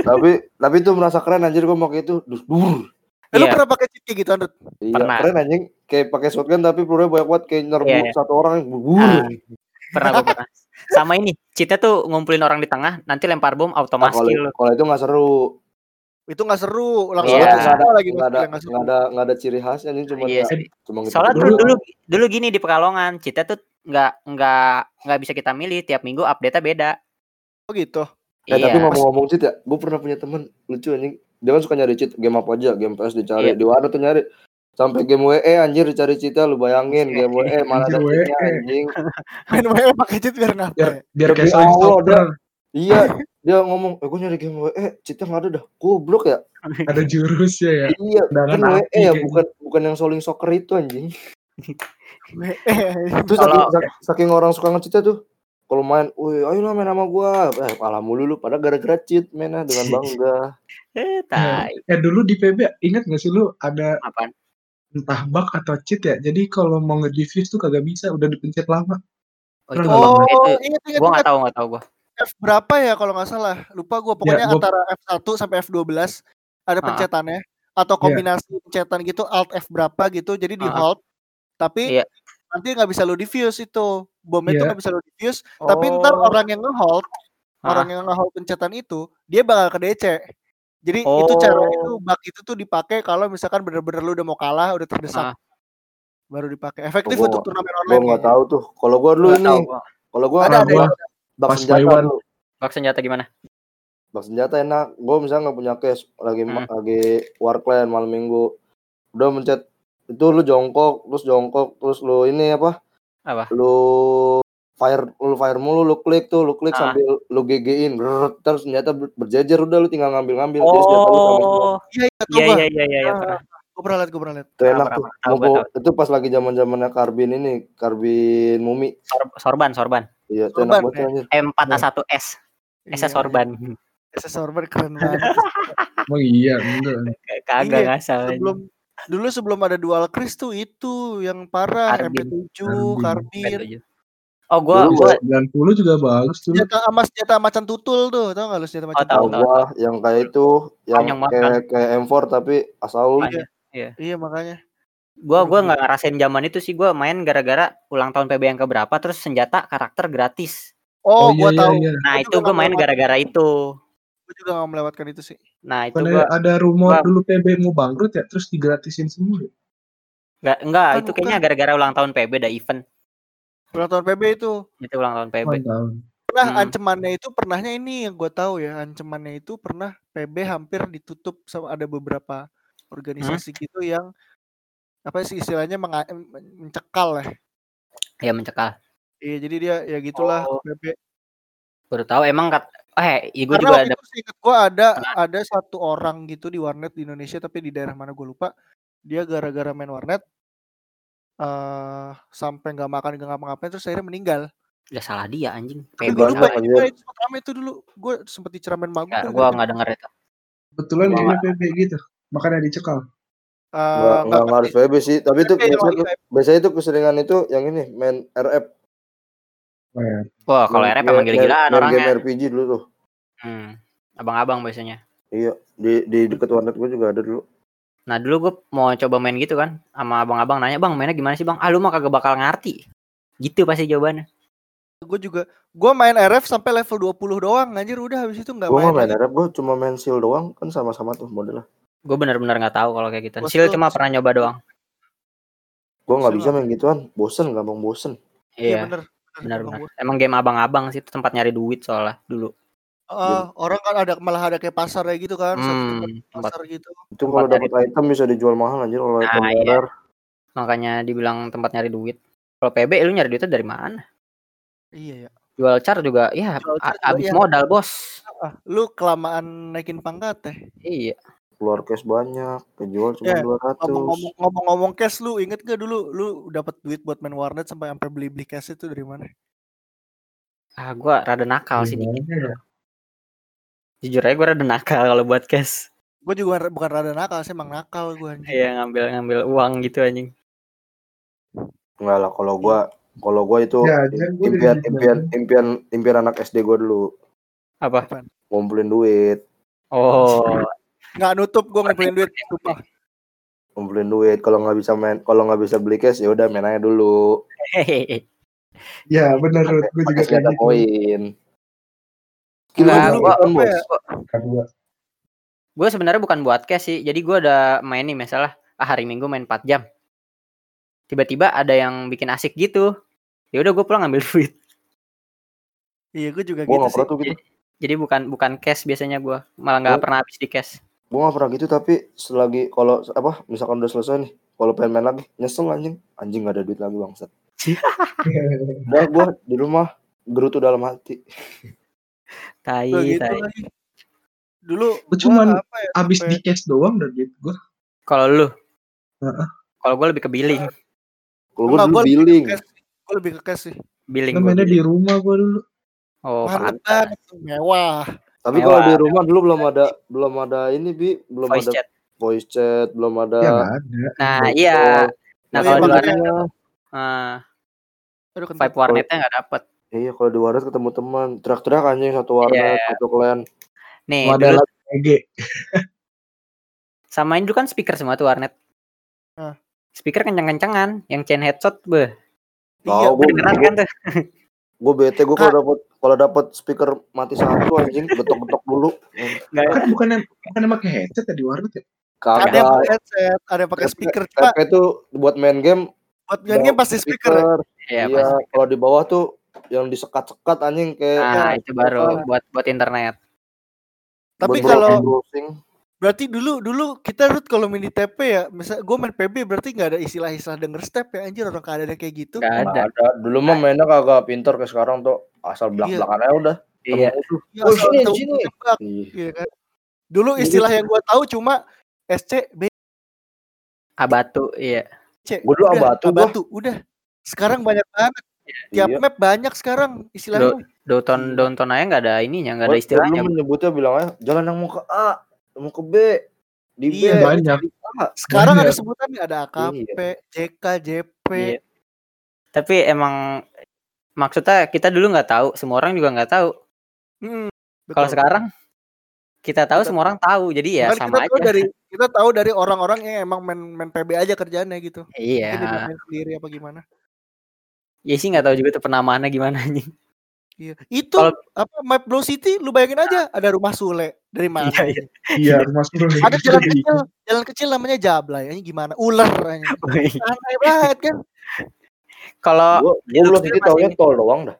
Tapi tapi itu merasa keren anjir gua pakai itu. Dus dur. Eh, lu Iya. pernah pakai cheat kayak gitu Andut? Iya, Pernah. keren anjing. Kayak pakai shotgun tapi pelurunya banyak banget kayak nyerbu Iya, iya. satu orang yang. Ah. pernah gua pernah sama ini cheatnya tuh ngumpulin orang di tengah nanti lempar bom Nah, otomatis kalau kill kalau itu nggak seru. Itu nggak seru, langsung Iya. aja Nggak ada lagi nggak ada nggak ada nggak ada ciri khasnya ini cuma Iya ya, sih. cuma gitu. soalnya Dulu- dulu dulu gini di pekalongan cheatnya tuh nggak nggak nggak bisa kita milih tiap minggu update nya beda Oh gitu. Eh, iya tapi ngomong-ngomong cheat ya, gue pernah punya temen lucu anjing. Dia kan suka nyari cheat game apa aja, game PS dicari, Iya. di warnet tuh nyari. Sampai game WE anjir dicari cheatnya lu bayangin game WE mana ada cheatnya WE. anjing. Main WoW pakai cheat biar ngapa? Biar ya? biar kayak Allah. Iya, dia ngomong, "Eh, gue nyari game WE, cheatnya nggak ada dah." Goblok ya. Ada jurusnya ya. Iya, Tendangan kan WE ya, bukan bukan yang Soling Soccer itu anjing. WE. Terus saking, sak- saking orang suka nge-cheatnya tuh kalau main, wih, ayo lah main sama gua. Eh, kalah mulu lu, padahal gara-gara cheat mainnya dengan bangga. eh tai Eh dulu di PB ingat gak sih lu ada apaan entah bug atau cheat ya. Jadi kalau mau nge-diffuse tuh kagak bisa, udah dipencet lama. oh, itu, Oh, itu ingat ingat gua nggak tahu nggak tahu gua F berapa ya kalau nggak salah lupa gue pokoknya gua- antara F1 sampai F12 ada Ah. pencetannya atau Iya. kombinasi pencetan gitu Alt F berapa gitu jadi di Ah. hold tapi Iya. Nanti nggak bisa lo diffuse itu bomnya itu Iya. nggak bisa lo diffuse tapi ntar Oh. orang yang ngehold Ah. orang yang ngehold pencetan itu dia bakal ke DC jadi itu cara Oh. itu bug itu tuh dipakai kalau misalkan bener-bener lu udah mau kalah udah terdesak Ah. baru dipakai efektif Gua- untuk turnamen online nggak kayaknya. tahu tuh. Kalau gua dulu ini, kalau gua ada ada ada. bak senjata bak senjata gimana Bak senjata enak. Gue misalnya nggak punya cash, lagi Hmm. lagi warclan malam minggu. Udah mencet itu lu jongkok, terus jongkok, terus lu ini apa? Apa? Lu fire, lu fire mulu, lu klik tuh, lu klik Ah. sambil lu GG-in, terus senjata ber- berjejer udah lu tinggal ngambil-ngambil. Jadi senjata lu oh iya iya iya gua iya iya iya iya, pernah gua pernah liat gua pernah liat Itu enak tuh. gua itu pas lagi zaman zamannya karbin ini, karbin mumi. Sor- sorban sorban Iya, itu Sorban, enak banget ya. anjir. M4A1S. SS Iya, Sorban. SS Sorban keren banget. Oh iya, enggak. Kagak Iya, ngasal. sebelum dulu sebelum ada dual Chris tuh itu yang parah Karbin. MP7, Karbin. karbin. M7. Oh gua Dulu gua 90 juga bagus tuh. Senjata sama senjata macan tutul tuh, tau gak lu senjata macan tahu, Tahu tutul? gua yang kayak itu yang Panjang banget kayak kayak M4 tapi asal Panjang. Iya makanya. gua gua nggak ngerasain zaman itu sih gua main gara-gara ulang tahun PB yang keberapa terus senjata karakter gratis. Oh, iya, gua iya, tahu. iya. Nah, Gua itu juga gua main gara-gara itu. Gua juga gak melewatkan itu sih. Nah, itu Bukannya gua ada rumor gua- dulu PB mau bangkrut ya, terus digratisin semua. ya? nggak enggak Bukan, itu kayaknya gara-gara ulang tahun PB ada event. Ulang tahun PB itu. Itu ulang tahun PB. Ulang tahun. Pernah Hmm. ancamannya itu pernahnya ini yang gua tahu ya, ancamannya itu pernah PB hampir ditutup sama ada beberapa organisasi gitu yang apa sih istilahnya menga- mencekal ya. Ya mencekal. Iya, jadi dia ya gitulah Oh. PB. Baru tahu emang kat eh gua Karena juga waktu ada itu seingat gua ada ada satu orang gitu di warnet di Indonesia tapi di daerah mana gue lupa. Dia gara-gara main warnet eh sampai nggak makan nggak ngapa-ngapain terus akhirnya meninggal. udah salah dia anjing. Tapi PB gue lupa itu sempat rame itu dulu. Gue sempet diceramain magu. Nggak, gua nggak denger itu. Kebetulan Gua dia PB gitu. Makanya dicekal. Enggak enggak harus PB sih, tapi itu biasanya, biasanya itu keseringan itu yang ini main RF. Oh, ya. Wah, kalau RF emang gila-gilaan main orangnya. game RPG dulu tuh. Hmm. Abang-abang biasanya. Iya, di di dekat warnet gua juga ada dulu. Nah dulu gue mau coba main gitu kan sama abang-abang nanya bang mainnya gimana sih bang? Ah lu mah kagak bakal ngerti. Gitu pasti jawabannya. Gue juga gue main RF sampai level 20 doang anjir udah habis itu nggak Gua main. nggak main. RF, gua cuma main seal doang, kan sama-sama tuh modelnya. Gue bener-bener nggak tahu kalau kayak gitu. Sil lu- cuma pernah nyoba doang. Gua nggak Seal bisa main gituan, bosen, gampang bosen. Iya Iya, bener. Benar-benar. Emang game abang-abang sih itu tempat nyari duit soalnya dulu. Eh, orang kan ada malah ada kayak pasar kayak gitu kan, Hmm, tempat pasar gitu. Itu kalau dapat item bisa dijual mahal anjir kalau item Nah, iya. makanya dibilang tempat nyari duit. Kalau PB lu nyari duitnya dari mana? Iya ya. Jual car juga ya Jual car a- juga, abis iya. modal bos. Lu kelamaan naikin pangkat teh. Iya. Keluar cash banyak, kejual cuma Ya, 200. Ngomong-ngomong ngomong-ngomong cash lu inget gak dulu lu dapat duit buat main warnet sampai sampai beli-beli cash itu dari mana? Ah gua rada nakal sih dikit. Ya? Jujur aja gue rada nakal kalau buat cash. Gue juga bukan rada nakal sih emang nakal gue anjing. Iya ngambil ngambil uang gitu anjing. Enggak lah kalau gua kalau gua itu Ya, gua impian impian impian impian anak SD gua dulu Apa? ngumpulin duit, Oh, Nggak nutup gue ngumpulin duit sumpah. ngumpulin duit. Kalau nggak bisa main, kalau nggak bisa beli cash ya udah main aja dulu. hehehe. Ya benar, gue juga Pakai kayak gitu. ya? Kedua. gue sebenarnya bukan buat cash sih. Jadi gue udah main nih misalnya ah, hari Minggu main 4 jam. Tiba-tiba ada yang bikin asik gitu. Ya udah gue pulang ngambil duit. Iya gue juga Gua gitu sih. gitu. Jadi bukan bukan cash biasanya gue. Malah nggak pernah habis di cash. Gua nggak pernah gitu tapi selagi kalau apa misalkan udah selesai nih, kalau pengen main lagi nyesel anjing, anjing nggak ada duit lagi bangsat. Udah gua di rumah gerutu dalam hati. Tai, Gua gitu tai. lagi. Dulu Gua cuman apa ya, Abis sampai- di cash doang dan duit gue. Kalau lu? Heeh. Kalau gue lebih ke billing. Kalau gua Enggak, dulu gua lebih ke billing. Gue lebih ke cash sih. Billing Kan gua mainnya di rumah gue dulu. Oh, Mantep pantas. Mewah. Tapi kalau di rumah dulu belum ada belum ada ini bi, belum Voice ada chat. voice chat, belum ada Ya ada. Nah, iya. call. Nah, Iya, kalau di warnet eh, Aduh kentut. vibe warnetnya nggak dapet. Iya, kalau di warnet ketemu teman, teriak-teriak anjing satu warnet, Iya. satu clan. Nih, Mau ada dulu EG. samain dulu kan speaker semua tuh warnet. Ah. Speaker kenceng-kencengan, yang chain headset, beh. Iya, Tahu gua, Kedengeran kan tuh? gua bete gua kalau dapat kalau dapat speaker mati satu anjing, getok-getok dulu. Nggak, Kan bukan yang bukan yang pakai headset ya di warnet ya? ada yang pakai headset, ada yang pakai speaker. Cuma TP itu buat main game buat nyanyi pasti speaker. ya. Iya, Iya, kalau di bawah tuh yang disekat-sekat anjing kayak Nah, Ya, itu baru buat buat internet. Tapi kalau browsing. Berarti dulu dulu kita Ruth kalau main di TP ya, misal gue main PB berarti nggak ada istilah-istilah denger step ya anjir orang keadaannya kayak gitu. Nggak ada. Ada. Dulu mah mainnya kagak pinter kayak sekarang tuh asal belak-belakan aja udah. Iya. Ya, Oh, asal sini, tahu sini. tembak, Iya. iya kan. Dulu istilah yang gua tahu cuma SC, B, Abatu, iya. C. Gua dulu Udah, Abatu, gua. Abatu, udah. Sekarang banyak banget. tiap Iya. map banyak sekarang istilahnya. Downton Downton aja nggak ada ininya, nggak ada istilahnya. Dulu menyebutnya bilang aja jalan yang mau ke A, mau ke B, di B Iya, banyak. di A. Sekarang ada Banyak. sebutannya ada AKP, JK, JP. Iya. Tapi emang maksudnya kita dulu nggak tahu, semua orang juga nggak tahu. Hmm, Kalau sekarang kita tahu Kita- semua orang tahu, jadi ya sama kita tahu aja. dari kita tahu dari orang-orang yang emang main main PB aja kerjaannya gitu. Iya. Main sendiri apa gimana. Ya sih nggak tahu juga tuh penamaannya gimana anjing. Iya. Itu Kalau- apa Map Blow City lu bayangin aja ada rumah Sule dari mana? Iya, iya. Iya, rumah suruh Ada jalan kecil, jalan kecil namanya Jablay. Ini gimana? Ular anjing. Aneh banget kan. Kalau Gua, belum taunya ini. tol doang dah.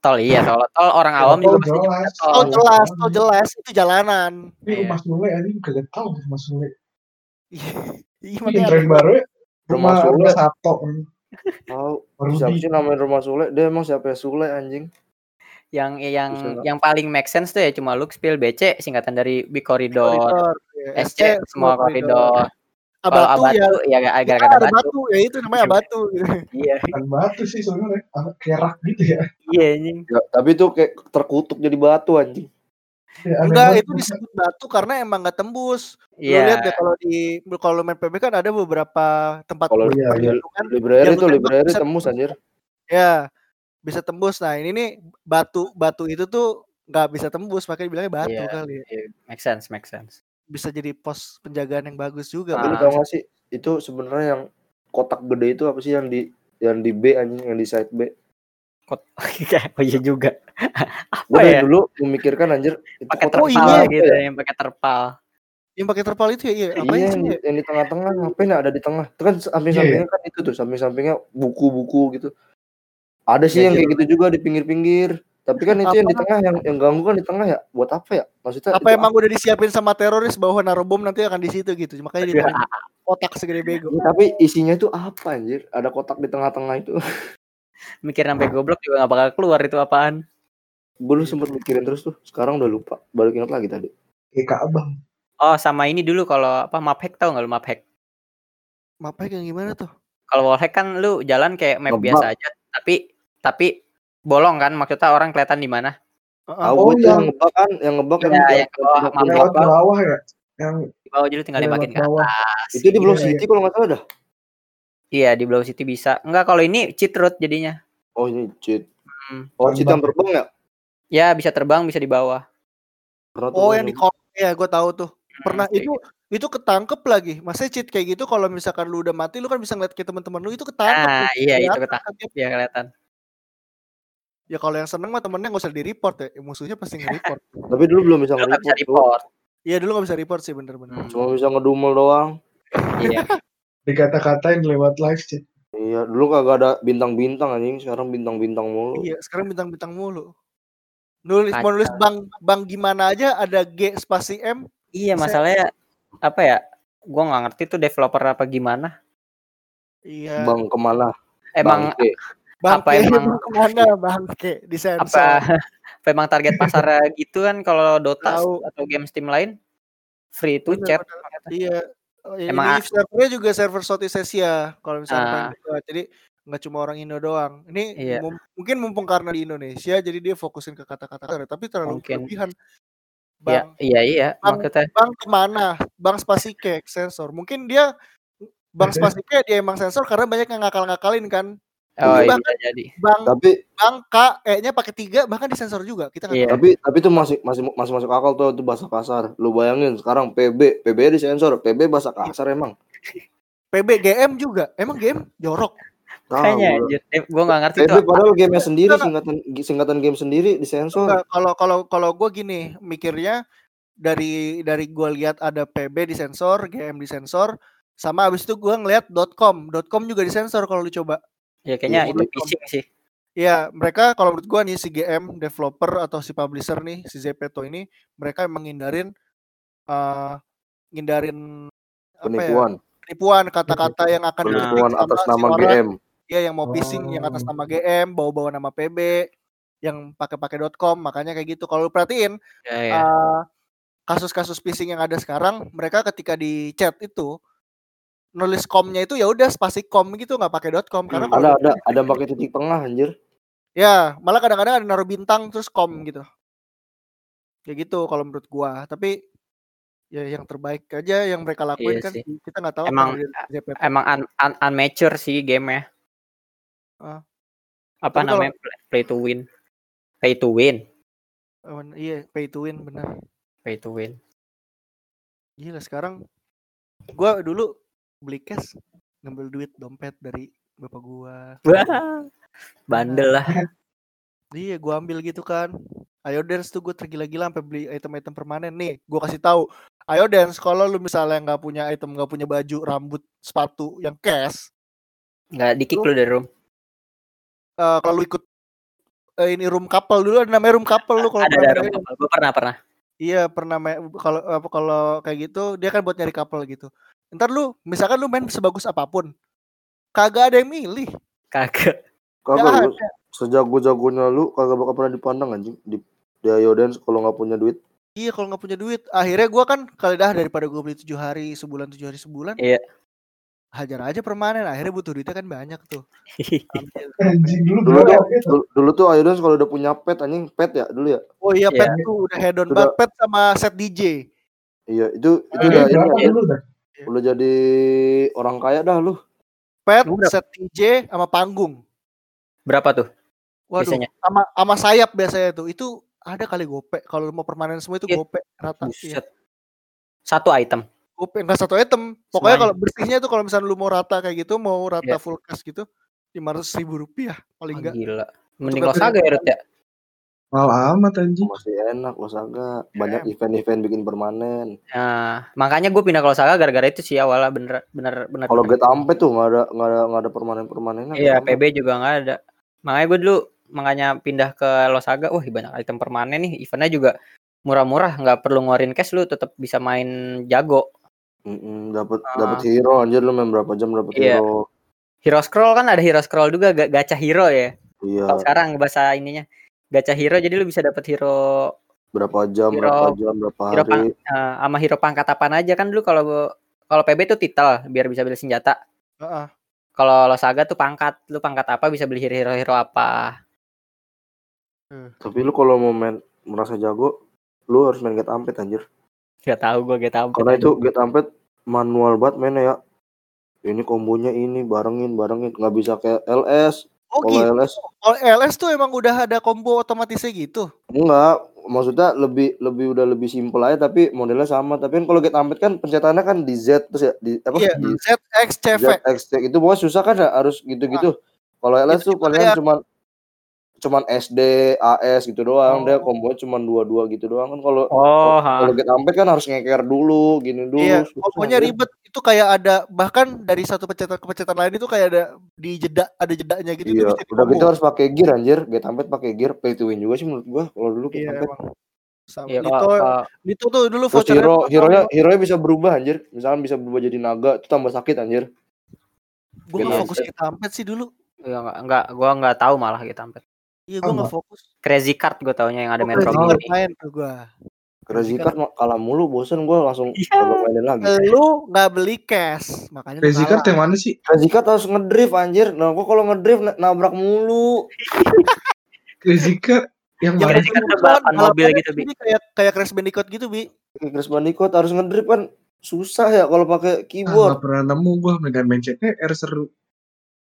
tol iya, tol tol orang awam juga pasti jelas. Oh tol. jelas, oh jelas itu jalanan. Ini rumah Sule anjing kagak tahu rumah Sule. Iya, Ini tren baru ya. Rumah Sule. Sato. Tahu. Baru Siapa sih namanya rumah Sule? Dia emang siapa ya Sule anjing? Yang yang Bisa. yang paling make sense tuh ya cuma spill BC singkatan dari Big Corridor, koridor. Ya, SC semua koridor. Kalau Abatu ya. Abatu ya agak Ya, agak ada ada batu. batu ya itu namanya Abatu gitu. Iya, batu sih sebenarnya. Kerak gitu ya. iya anjing. Ya, tapi itu kayak terkutuk jadi batu anjing. Ya, Enggak, itu disebut batu karena emang nggak tembus. Lu Iya. lihat deh kalau di kalau main PB kan ada beberapa tempat Kalau iya, iya. itu kan Library lu tembak library bisa tembus anjir. ya bisa tembus. Nah, ini nih batu batu itu tuh nggak bisa tembus makanya bilangnya batu Iya. kali ya. Iya, make sense, make sense. Bisa jadi pos penjagaan yang bagus juga. Tapi lu Ah. tau gak sih itu sebenarnya yang kotak gede itu apa sih yang di yang di B anjing yang di side B. Kot oh iya juga. Apa ya? dulu memikirkan anjir itu Pakai kotak Oh, terpal iya. apa gitu, ya? yang pakai terpal. Yang pakai terpal itu ya, iya. Apa iya, sih? yang, di- yang di tengah-tengah ngapain ya ada di tengah? Itu kan Iya, samping-sampingnya kan itu tuh, samping-sampingnya buku-buku gitu. Ada sih Iya, yang iya. kayak gitu juga di pinggir-pinggir. Tapi kan itu yang di Apa? tengah yang yang ganggu kan di tengah ya. Buat apa ya? Maksudnya Apa emang udah disiapin sama teroris bahwa naruh bom nanti akan di situ gitu. Makanya Iya. kotak segede bego. Ya, tapi isinya itu apa anjir? Ada kotak di tengah-tengah itu. Mikir sampai goblok juga gak bakal keluar itu apaan. Gue dulu sempet mikirin terus tuh. Sekarang udah lupa. Balik ingat lagi tadi. Kayak Ka'bah. Oh, sama ini dulu kalau apa map hack tau nggak lu map hack? Mapa yang gimana tuh? Kalau wall hack kan lu jalan kayak map Ngebug. biasa aja, tapi tapi bolong kan maksudnya orang kelihatan di mana. Heeh. Tahu Oh, tuh yang- yang ngebak kan, yang ngebak Iya, yang yang ke bawah, yang bawah ya. Yang Di bawah jadi tinggal dimakin ke bawah. atas. Itu di Blow Iya, City kalau nggak salah dah. Iya, di Blow City bisa. Enggak, kalau ini cheat route jadinya. Oh ini cheat. Hmm. Oh cheat yang terbang ya? Ya, bisa terbang, bisa di bawah. Oh, yang di ya, gue tahu tuh. Pernah kayak itu itu ketangkep lagi. Maksudnya cheat kayak gitu kalau misalkan lu udah mati lu kan bisa ngeliat ke teman-teman lu itu ketangkep. Nah, tuh. iya itu Kelihatan ketangkep ya kelihatan. Ya kalau yang seneng mah temennya nggak usah di report ya. Musuhnya pasti nge-report. Tapi dulu belum bisa nge-report. Iya dulu nggak bisa report sih bener-bener. Hmm, Cuma bisa ngedumel doang. iya. dikata-katain lewat live chat. Iya, dulu kagak ada bintang-bintang anjing, sekarang bintang-bintang mulu. Iya, sekarang bintang-bintang mulu. Nulis mau nulis bang bang gimana aja ada G spasi M. Iya, Saya- masalahnya apa ya? Gua nggak ngerti tuh developer apa gimana. Iya. Bang ke mana? Emang Bangke. Bang apa emang- ke mana bang K di apa sensor. apa emang target pasarnya gitu kan kalau Dota atau game Steam lain free to Bener, chat. Iya. Oh, ya, Emang ini servernya juga server Southeast Asia kalau misalnya buka. Jadi nggak cuma orang Indo doang. Ini Iya. mum- mungkin mumpung karena di Indonesia jadi dia fokusin ke kata-kata tapi terlalu Mungkin. berlebihan. Iya, Bang, iya iya Bang- maksudnya bang ke mana? Bang spasi K sensor. Mungkin dia Bang spasi K dia emang sensor karena banyak yang ngakal-ngakalin kan. Oh Ini iya bahkan- bisa jadi. Bang Tapi Bang K E-nya pakai tiga bahkan disensor juga. Kita Iya. tapi tapi itu masih masih masih masuk akal tuh itu bahasa kasar. Lu bayangin sekarang PB, PB di sensor, PB bahasa kasar emang. PB GM juga. Emang GM jorok. Kayaknya anjir. Gua nggak ngerti PB tuh. padahal gamenya sendiri singkatan singkatan game sendiri di sensor. Enggak, kalau kalau kalau gue gini mikirnya dari dari gue lihat ada PB di sensor, GM di sensor, sama abis itu gue ngeliat .com, .com juga di sensor kalau lu coba. Ya kayaknya Iya, itu phishing sih. Ya mereka kalau menurut gue nih si GM developer atau si publisher nih si Zepeto ini mereka emang ngindarin eh ngindarin apa ya Penipuan, penipuan kata-kata yang akan penipuan sama atas si nama orang. GM. Iya yang mau phishing yang atas Oh. nama GM, bawa-bawa nama PB, yang pakai-pakai .com, makanya kayak gitu. Kalau lu perhatiin Ya, ya. eh, kasus-kasus phishing yang ada sekarang, mereka ketika di chat itu nulis komnya itu ya udah spasi kom gitu nggak pakai dot com karena Hmm, Ada ada ada pakai titik tengah anjir. ya malah kadang-kadang ada naruh bintang terus kom gitu kayak gitu kalau menurut gua tapi ya yang terbaik aja yang mereka lakuin Iya kan sih. kita nggak tahu Emang-. Emang un, un, unmature sih game ya. Ah. Apa Tapi kalau- namanya play, play to win? Pay to win. Oh, iya pay to win benar Pay to win. gila sekarang gua dulu beli cash ngambil duit dompet dari bapak gua Wah, bandel lah. Iya, gua ambil gitu kan. Ayo dance tuh gue tergila-gila sampai beli item-item permanen nih. Gua kasih tahu. Ayo dance kalau lu misalnya nggak punya item, nggak punya baju, rambut, sepatu yang cash, Nggak di kick lu dari room. eh kalau lu ikut eh, ini room couple dulu ada namanya room couple lu kalau Ada pernah ada room. Gue pernah pernah. Iya, pernah kalau apa kalau kayak gitu dia kan buat nyari couple gitu. Ntar lu misalkan lu main sebagus apa pun, kagak ada yang milih. Kagak. Kagak lu ada. sejago-jagonya lu kagak bakal pernah dipandang anjing di di Ayo Dance kalau nggak punya duit. Iya, kalau nggak punya duit, akhirnya gua kan kali dah daripada gua beli tujuh hari sebulan tujuh hari sebulan, Iya. hajar aja permanen. Akhirnya butuh duitnya kan banyak tuh. Anjing dulu Dulu dulu, dulu tuh kalau udah punya pet anjing pet ya dulu ya. Oh iya, Iya. pet tuh udah head on Udah. banget pet sama set DJ. Iya itu itu Eh, udah ini berapa anjir. Dah? udah jadi orang kaya dah lu. Pet, set DJ sama panggung. Berapa tuh? Waduh, Biasanya. sama sama sayap biasanya tuh. Itu ada kali gope. Kalau mau permanen semua itu Iya. gope rata. Buset. Satu item. Gope enggak satu item. Pokoknya kalau bersihnya tuh kalau misalnya lu mau rata kayak gitu, mau rata Iya. full cash gitu, lima ratus ribu rupiah paling Oh, enggak. gila. Mending lo saga ya, Rut ya? Mahal amat anjing. Masih enak lo saga. Iya, Banyak event-event bikin permanen. Nah, makanya gue pindah ke Losaga gara-gara itu sih awalnya bener bener bener. Kalau Get Ampe tuh nggak ada nggak ada nggak ada permanen permanenan. Iya, PB juga nggak ada. Makanya gue dulu makanya pindah ke Losaga. Wah, banyak item permanen nih. Eventnya juga murah-murah, nggak perlu ngeluarin cash lu tetap bisa main jago. dapat Ah. dapat hero anjir lu main berapa jam dapat Iya. hero. Hero scroll kan ada hero scroll juga ga- gacha hero ya. Iya. Kalau sekarang bahasa ininya gacha hero jadi lu bisa dapat hero Berapa jam Hero- berapa jam berapa hero hari. pang- eh, sama hero pangkat apaan aja kan dulu kalau kalau PB tuh titel biar bisa beli senjata. Heeh. Kalau Losaga tuh pangkat, lu pangkat apa bisa beli hero-hero apa. Tapi lu kalau mau main merasa jago, lu harus main Get Ampet anjir. Gak tahu gue gak tahu. Karena itu Get Ampet manual banget mainnya ya. Ini kombonya ini barengin barengin nggak bisa kayak LS. Oh gitu. LS Kalau LS tuh emang udah ada combo otomatisnya gitu. enggak, maksudnya lebih lebih udah lebih simpel aja tapi modelnya sama. Tapi kan kalau Get Ampet kan pencetannya kan di Z terus ya di apa Iya, di ZX CV. ZX itu pokoknya susah kan ya harus gitu-gitu. Kalau LS Itu tuh palingan kayak- cuman SD, AS gitu doang. Dia Oh. kombonya cuman dua-dua gitu doang kan kalau Oh, kalau Get Ampet kan harus ngeker dulu, gini dulu. Iya, pokoknya anjir. ribet. Itu kayak ada bahkan dari satu pencetan ke pencetan lain itu kayak ada di jeda ada jedanya gitu itu Iya, bisa udah gitu harus pakai gear anjir. Get Ampet pakai gear pay to win juga sih menurut gua kalau dulu Get Iya Ampet. Sama Iya, Dito tuh dulu vouchernya hero tuh hero-nya kalau- hero-nya bisa berubah anjir. Misalkan bisa berubah jadi naga, itu tambah sakit anjir. Gua Gitu. fokus kita ampet sih dulu. ya enggak, enggak gua enggak tahu malah gitu sampai. Iya gua nggak fokus. Crazy Card gue taunya yang ada Metro Oh. Card Mini. main tuh gua. Crazy Card kalah mulu, bosen gua langsung kagak mainin lagi. Lu nggak beli cash, makanya Crazy. Card yang mana sih? Crazy Card harus ngedrift anjir. Nah, gua kalau ngedrift na- nabrak mulu. Crazy Card yang mana? Crazy Card balapan mobil gitu, Bi. ini kayak kayak Crash Bandicoot gitu, Bi. Crash Bandicoot harus ngedrift kan susah ya kalau pakai Ah, keyboard. nggak pernah nemu gua dengan main CTR seru.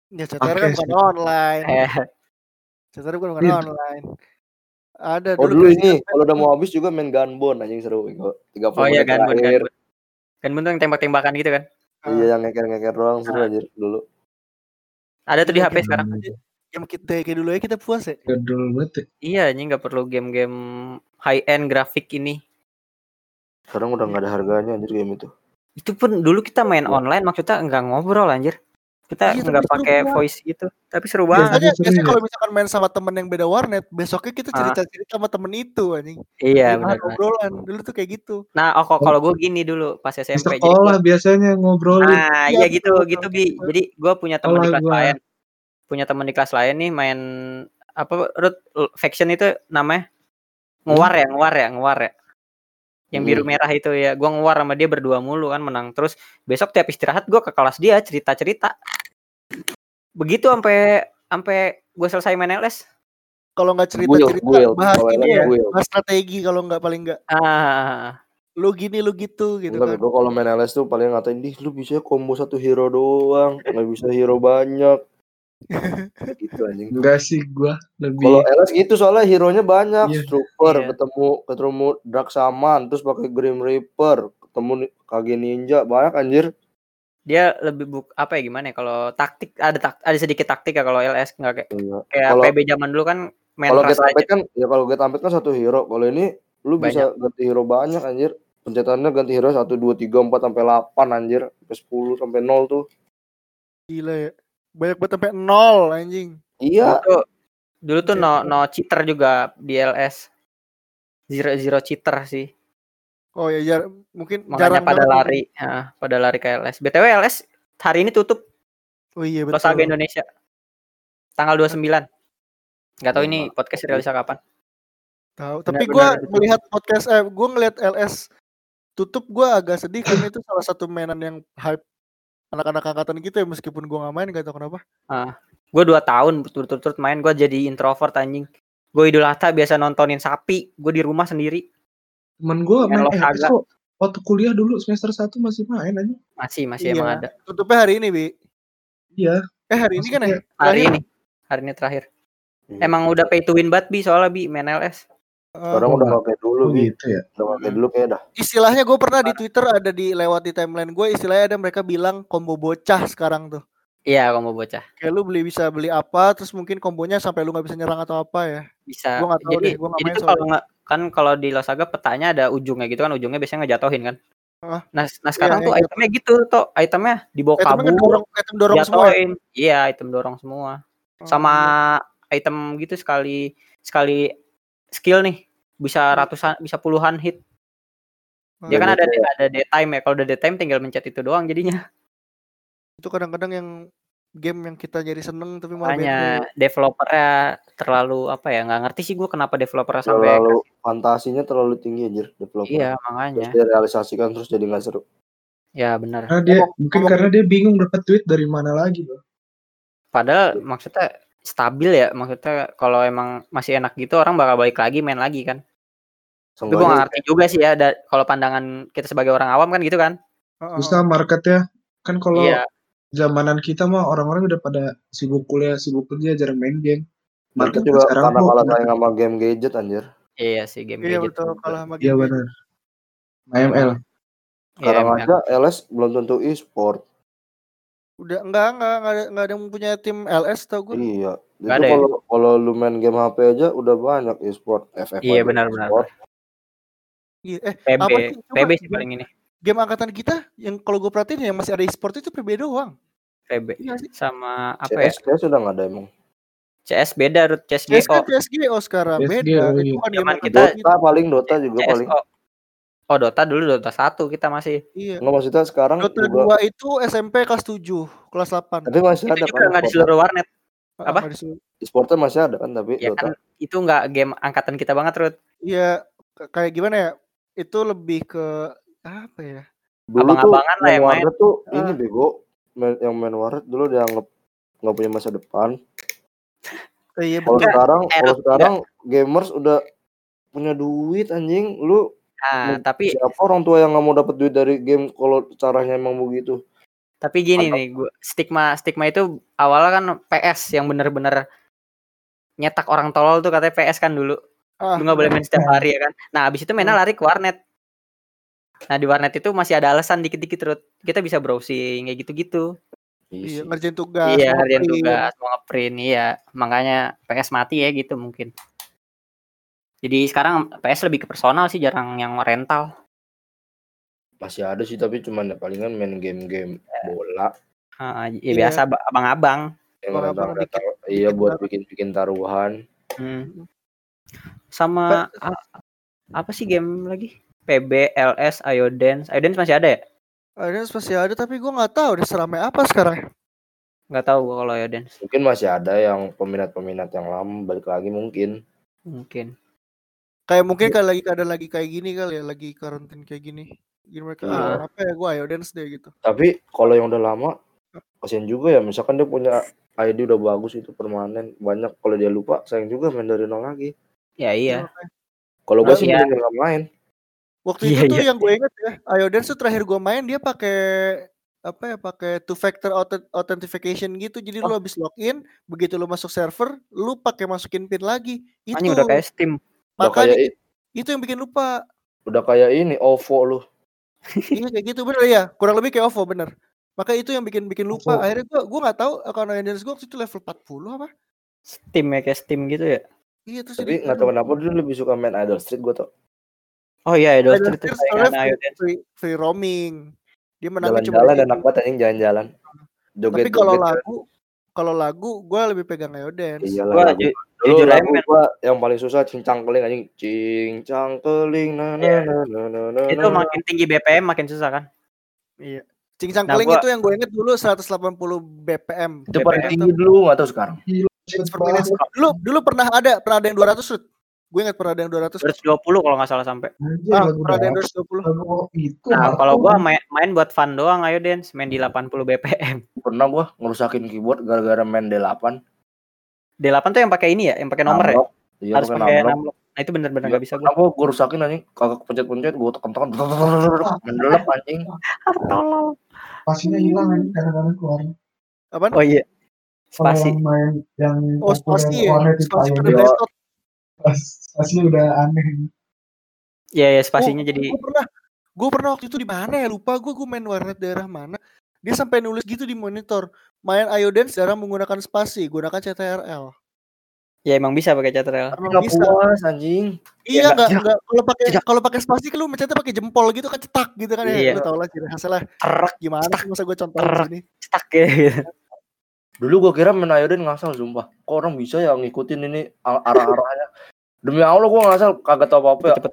Ya CTR kan bukan online. CTR bukan bukan Iya. online. Ada Oh dulu ini kalau udah mau habis juga main gunbone anjing seru itu. 30 oh iya terakhir. Gunbun. Gunbun tuh yang tembak-tembakan gitu kan. Iya yang ngeker-ngeker doang seru Ah. anjir dulu. Ada tuh di Iya, HP sekarang. Game kita kayak dulu ya kita puas ya. Gedul banget. ya. Iya, ini nggak perlu game-game high end grafik ini. Sekarang udah nggak ada harganya anjir game itu. Itu pun dulu kita main online maksudnya nggak ngobrol anjir. Kita Iya, nggak pakai banget. voice gitu. Tapi seru banget. Biasanya, biasanya ya. kalau misalkan main sama temen yang beda warnet, besoknya kita Ah. cerita-cerita sama temen itu anjing. Iya, Gimana benar. obrolan. Dulu tuh kayak gitu. Nah, oh kok kalau gue gini dulu pas SMP. Jadi sekolah gua- biasanya ngobrolin. Nah, Iya, iya gitu, betul, gitu bi. Jadi gue punya teman di kelas gua. lain, punya teman di kelas lain nih main apa root faction itu namanya nguar ya, nguar ya, nguar ya. Yang biru merah itu ya. Gua ngewar sama dia berdua mulu kan menang. Terus besok tiap istirahat gua ke kelas dia cerita cerita begitu sampai sampai gue selesai main LS Kalau nggak cerita cerita guil. bahas Kalau ini ya, bahas strategi kalau nggak paling nggak. Ah lu gini lu gitu gitu Enggak, kan. gue kalau main LS tuh paling ngatain, "Dih, lu bisa combo satu hero doang, nggak bisa hero banyak." Gitu anjing. Enggak sih gua lebih Kalau LS gitu soalnya hero-nya banyak, Iya. Trooper, Iya. ketemu ketemu Draksaman, terus pakai Grim Reaper, ketemu Kage Ninja, banyak anjir. dia lebih buk apa ya gimana ya kalau taktik ada tak, ada sedikit taktik ya kalau LS nggak kayak Iya. kayak Kalau- PB zaman dulu kan main Kalau Get aja. Kan ya kalau Get kan satu hero. Kalau ini lu bisa ganti hero banyak anjir. Pencetannya ganti hero 1 2 3 4 sampai 8 anjir. Sampai 10 sampai 0 tuh. Gila ya. Banyak banget sampai nol anjing. Iya. Dulu tuh, dulu tuh no no cheater juga di LS. Zero zero cheater sih. Oh ya jar mungkin Makanya jarang pada banget. lari, ah, pada lari ke LS. BTW LS hari ini tutup Oh iya betul. Losaga Indonesia. Tanggal 29. Nggak tahu ini podcast rilisnya kapan. Tahu. Tapi betul. melihat podcast eh gua ngelihat LS tutup gua agak sedih karena itu salah satu mainan yang hype anak-anak angkatan kita ya meskipun gua nggak main gak tau kenapa. Gue 2 tahun berturut-turut main, gue jadi introvert anjing. Gue Idul Adha biasa nontonin sapi, gue di rumah sendiri. temen gua Main. LS kok waktu kuliah dulu semester 1 masih main aja. Masih masih Iya. emang ada. Tutupnya hari ini, Bi. Iya. Eh hari ini kan ya? Maksudnya- Hari Terakhir? ini. Hari ini terakhir. Iya. Emang udah pay to win banget bi soalnya bi main LS. Sekarang Oh, udah gak kayak dulu, Oh gitu ya. Udah gak kayak dulu kayak dah. istilahnya gue pernah di Twitter ada di lewat di timeline gue istilahnya ada mereka bilang combo bocah sekarang tuh. Iya kamu bocah. Kayak lu beli bisa beli apa terus mungkin kombonya sampai lu nggak bisa nyerang atau apa ya. Bisa. Gua nggak tahu jadi deh, gua jadi main tuh kalau nggak kan kalau di Losaga petanya ada ujungnya gitu kan ujungnya biasanya ngejatohin kan. Ah. Nah, nah sekarang Iya, tuh iya. itemnya gitu tuh itemnya dibawa Itemnya kan kabur, dorong, item dorong semua. ya? Iya item dorong semua. Sama item gitu sekali sekali skill nih bisa ratusan bisa puluhan hit. Dia kan Iya, ada ada daytime ya. Kalau udah daytime tinggal mencet itu doang jadinya. itu kadang-kadang yang game yang kita jadi seneng tapi malah. Makanya developernya terlalu apa ya nggak ngerti sih gue kenapa developernya sampai Terlalu fantasinya terlalu tinggi anjir developer. iya Terus makanya direalisasikan terus jadi gak seru. ya benar Karena dia mungkin karena dia bingung dapat duit dari mana lagi, Bro. padahal maksudnya stabil ya maksudnya kalau emang masih enak gitu orang bakal balik lagi main lagi kan tapi gue Seenggaknya ngerti juga sih ya da- kalau pandangan kita sebagai orang awam kan gitu kan Heeh. Susah marketnya. Kan kalau iya zamanan kita mah orang-orang udah pada sibuk kuliah, sibuk kerja, jarang main game. Market juga sekarang karena udah- saing sama game gadget anjir. iya sih game Iya gadget betul kalah sama Iya game. benar. ML. Iya, Sekarang emang. aja LS belum tentu e-sport. Udah enggak enggak enggak ada, enggak ada yang punya tim LS tau gue. Iya. Itu Nggak ada ya? kalau kalau lu main game HP aja udah banyak e-sport, FF. Iya, aja benar-benar. e-sport. Iya, Eh, PB apa sih? PB sih paling ini game angkatan kita yang kalau gue perhatiin yang masih ada e-sport itu PB doang. PB Iya sih. sama apa ya CS CS sudah nggak ada emang. CS beda Rut CS CS kan GO CSGO sekarang CSGO, beda. iya. Itu game Zaman kita- kita. Dota paling Dota juga paling. Oh Dota dulu Dota 1 kita masih Iya. Enggak maksudnya sekarang Dota juga 2 itu SMP kelas 7, kelas 8. tapi masih itu ada juga kan. nggak di seluruh warnet Ah, apa? disuruh. E-sportnya masih ada kan tapi ya Dota. kan itu nggak game angkatan kita banget Rut Iya, kayak gimana ya? Itu lebih ke apa ya? Dulu tuh abang-abangan lah yang main. tuh Ah. ini bego main- yang main warnet dulu dianggap nggak punya masa depan. Eh, iya Kalau sekarang kalau sekarang gamers udah punya duit anjing. Lu nah tapi siapa orang tua yang nggak mau dapat duit dari game kalau caranya emang begitu? tapi gini Atau- nih gua stigma stigma itu awalnya kan PS yang bener-bener nyetak orang tolol tuh katanya PS kan dulu. Ah, lu nggak boleh main setiap hari ya kan? Nah abis itu mainnya lari ke warnet. Nah di warnet itu masih ada alasan dikit-dikit Rut. Kita bisa browsing kayak gitu-gitu. Iya, ngerjain tugas. iya ngerjain tugas mau ngeprint iya. Makanya PS mati ya gitu mungkin jadi sekarang PS lebih ke personal sih jarang yang rental Masih ada sih tapi cuman ya palingan main game-game bola Ah, ya Iya. biasa ab- abang-abang yang. Iya dikit buat bikin-bikin taruhan. Hmm. sama a- apa sih game lagi PB LS Iodance Iodance masih ada ya Ada masih ada tapi gue nggak tahu deh seramai apa sekarang. nggak tahu gua kalau Iodance Mungkin masih ada yang peminat-peminat yang lama balik lagi mungkin. mungkin Kayak mungkin kalau lagi ada lagi kayak gini kali ya, lagi karantin kayak gini. Gini mereka, Iya. ah, apa ya gue ayo dance deh gitu. Tapi kalau yang udah lama, kasihan juga ya. Misalkan dia punya ID udah bagus itu permanen banyak. Kalau dia lupa, sayang juga main dari nol lagi. Ya iya. Kalau gue Nah, sih iya. mending nggak main. Waktu Iya, itu tuh iya. yang gue inget ya, ayo dance tuh terakhir gue main dia pakai apa ya pakai two factor auth- authentication gitu jadi Oh. lu habis login begitu lu masuk server lu pakai masukin pin lagi itu Anjing udah kayak Steam. Udah makanya kayak itu yang bikin lupa udah kayak ini OVO lu. iya kayak gitu bener ya kurang lebih kayak OVO bener maka itu yang bikin bikin lupa OVO. akhirnya gua gua nggak tahu akun Dance gua waktu itu level 40 apa Steam ya kayak Steam gitu ya. iya terus Tapi jadi, nggak tahu kenapa dia lebih suka main Idol Street gue tau. Oh iya, Idol Idol Street itu Street Ayo free, free, free roaming dia menangnya cuma enak itu. banget anjing jalan-jalan. Joget tapi kalau joget. lagu kalau lagu gua lebih pegang Ayo Dance Iya Gua lah. ju- Dulu lagu gua yang paling susah cincang keling anjing. Cincang keling na na Iya. na na na na itu makin tinggi BPM makin susah kan. iya cincang Nah, keling gua- itu yang gue inget dulu 180 BPM Itu paling tinggi dulu tahu sekarang. Per minute. Dulu dulu pernah ada, pernah ada yang 200 Rut. Gue ingat pernah ada yang 200. 220 kalau nggak salah sampai. Ah, pernah ada yang dapet. 220. Lagu itu. Nah, kalau gua main, main buat fun doang Ayo Dance, main di 80 BPM. Pernah gua ngerusakin keyboard gara-gara main D8. D8 tuh yang pakai ini ya, yang pakai nomor ya. Iya Harus pakai numlock. Nah, itu bener-bener Iya, nggak bisa gua. Kenapa gua rusakin anjing? Kagak pencet-pencet gua tekan-tekan. Mendelep anjing. Tolol. Spasinya hilang kan kadang-kadang keluar. Apaan? Oh iya. Spasi. yang main yang Oh, spasi ya. Spasi pada spasinya udah aneh. Iya, ya, spasinya jadi Gue pernah, gue pernah waktu itu di mana ya lupa gue gue main warnet daerah mana. Dia sampai nulis gitu di monitor. Main Ayo Dance jarang menggunakan spasi, gunakan CTRL. ya emang bisa pakai CTRL. Enggak bisa. puas anjing. Iya nggak- enggak enggak kalau pakai kalau pakai spasi kan lu mencetnya pakai jempol gitu kan cetak gitu kan ya. Iya. Lu tau lah ciri lah. Terak, Gimana sih masa gue contohin Terak. sini. cetak ya gitu. Dulu gua kira main Ayoden ngasal sumpah. Kok orang bisa ya ngikutin ini arah-arahnya. Demi Allah gua ngasal kagak tahu apa-apa ya. Cepet.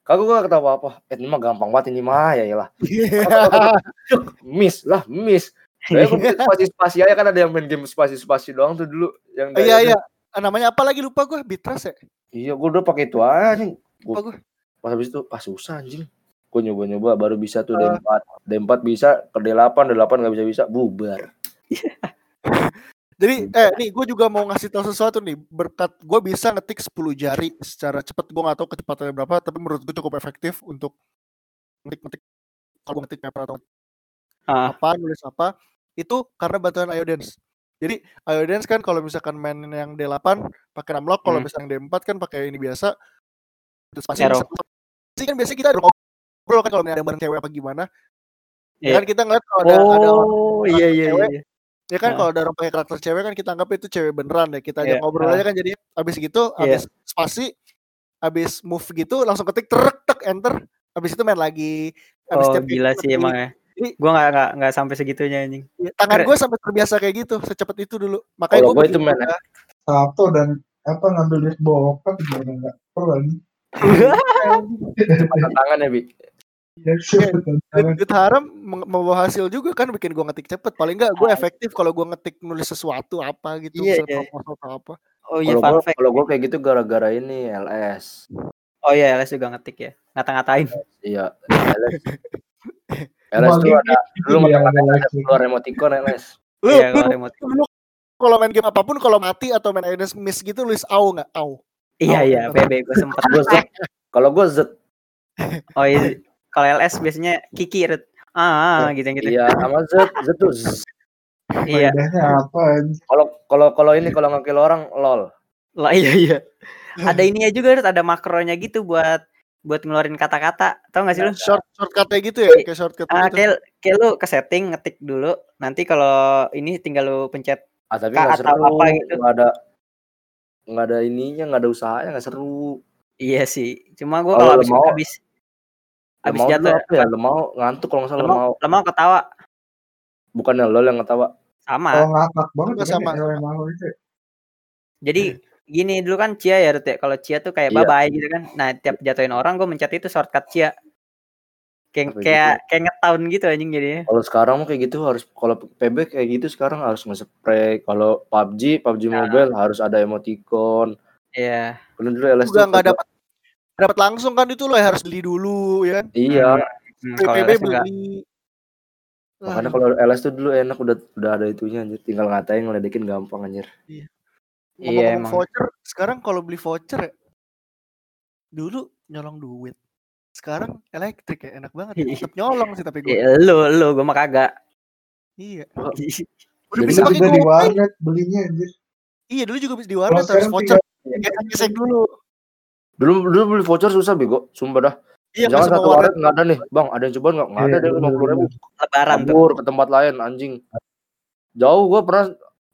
Kagak gua kagak tahu apa-apa. Eh ini mah gampang banget ini mah ya lah. Miss lah, miss. Saya bikin spasi-spasi aja kan ada yang main game spasi-spasi doang tuh dulu yang Iya iya. Ah, namanya apa lagi lupa gue Bitras ya. Iya, gua udah pakai itu aja. Lupa Gua gue. pas habis itu ah susah anjing. Gua nyoba-nyoba baru bisa tuh Ah. D4. D4 bisa, ke D8, D8 nggak bisa-bisa, bubar. Jadi eh nih gue juga mau ngasih tahu sesuatu nih. Berkat gue bisa ngetik 10 jari secara cepat gue nggak tahu kecepatannya berapa tapi menurut gue cukup efektif untuk ngetik-ngetik. Kalau gue ngetik paper atau Ah, apa nulis apa itu karena bantuan Iodance. Jadi Iodance kan kalau misalkan main yang D8 pakai numlock kalau Hmm. misalnya D4 kan pakai ini biasa. Terus pasti Pasti kan biasanya kita ngobrol kan kalau ada bareng cewek apa gimana. Iya. kan kita ngeliat kalau ada ada orang Oh, iya iya cewek, iya. Ya kan Nah. kalau ada orang pakai karakter cewek kan kita anggap itu cewek beneran ya. Kita aja Iya, ngobrol ah. aja kan jadi abis gitu, Iya. abis spasi, abis move gitu langsung ketik terek tek enter, abis itu main lagi. Abis Oh, gila sih emang ya. Jadi- Gua nggak nggak nggak sampai segitunya anjing. ya, tangan gue sampai terbiasa kayak gitu, secepat itu dulu. Makanya gue gua itu main Tato dan apa ngambil duit bokap juga nggak perlu lagi. tangan ya, Bi. Ya, duit, duit haram membawa hasil juga kan bikin gue ngetik cepet. Paling enggak gue Ah. efektif kalau gue ngetik nulis sesuatu apa gitu, Iya, misalnya iya. proposal atau apa. Oh iya Kalau gua kalau gua kayak gitu gara-gara ini LS. Oh iya, Les juga ngetik ya. Ngata-ngatain. Iya, LS. LS tuh ada dulu Iya, ngata-ngatain LS. keluar emoticon LS. Lu, Iya, lu, kalau remote. lu kalau main game apa pun kalau mati atau main Ines miss gitu nulis au nggak au. Iya iya. PB gue sempet. Gua Z. Kalau gua Z. Oh iya. Kalau LS biasanya Kiki. Ah, gitu gitu. Iya, sama Z. Z tuh Z. Iya. Apa? Kalau kalau kalau ini kalau ngekill orang lol. Lah iya iya. Ada ininya juga Rut, ada makronya gitu buat buat ngeluarin kata-kata. Tahu gak sih lu? Short shortcutnya gitu ya, kayak shortcut Ah, gitu. kayak, kayak lu ke setting ngetik dulu. Nanti kalau ini tinggal lu pencet. Ah, tapi atau seru. apa gitu. Nggak ada nggak ada ininya, nggak ada usahanya, nggak seru. Iya sih. Cuma gua Kalau habis mau- habis habis Lemau jatuh apa ya? Lemau ngantuk kalau nggak salah lemau, lemau. lemau ketawa Bukannya lol yang ketawa. sama. Kalau ngakak banget Juga kan sama. ya, LMAO itu. Jadi gini dulu kan Cia ya Rut ya. Kalau Cia tuh kayak Iya. bye bye gitu kan. Nah, tiap jatuhin orang gue mencet itu shortcut Cia. Kayak Apa kayak kayak ngetown gitu anjing jadinya. Kalau sekarang mah kayak gitu harus kalau PB kayak gitu sekarang harus nge-spray. Kalau PUBG, PUBG Nah. Mobile harus ada emoticon. Iya. Bener dulu LS juga tuh nggak kagak- dapat dapat langsung kan itu lo harus beli dulu ya kan. Iya. Hmm, PPB beli. Lah, Makanya kalau LS tuh dulu enak udah udah ada itunya anjir. Tinggal ngatain ngeledekin gampang anjir. ngomong-ngomong Iya, emang. voucher, sekarang kalau beli voucher ya, dulu nyolong duit. Sekarang elektrik ya, enak banget. Iya. Tetap nyolong sih tapi gue. Eh, lu lu gue mah kagak. Iya. Oh. Udah bisa pakai di warnet belinya anjir. Iya, dulu juga bisa di warnet sekarang voucher. Gesek dulu. Dulu dulu beli voucher susah bego, sumpah dah. Iya, Jangan satu warnet. nggak ada nih, bang. Ada yang coba nggak? Nggak ada Iya, deh lima puluh ribu. Lebaran tuh. Kabur ke tempat lain anjing. Jauh gua pernah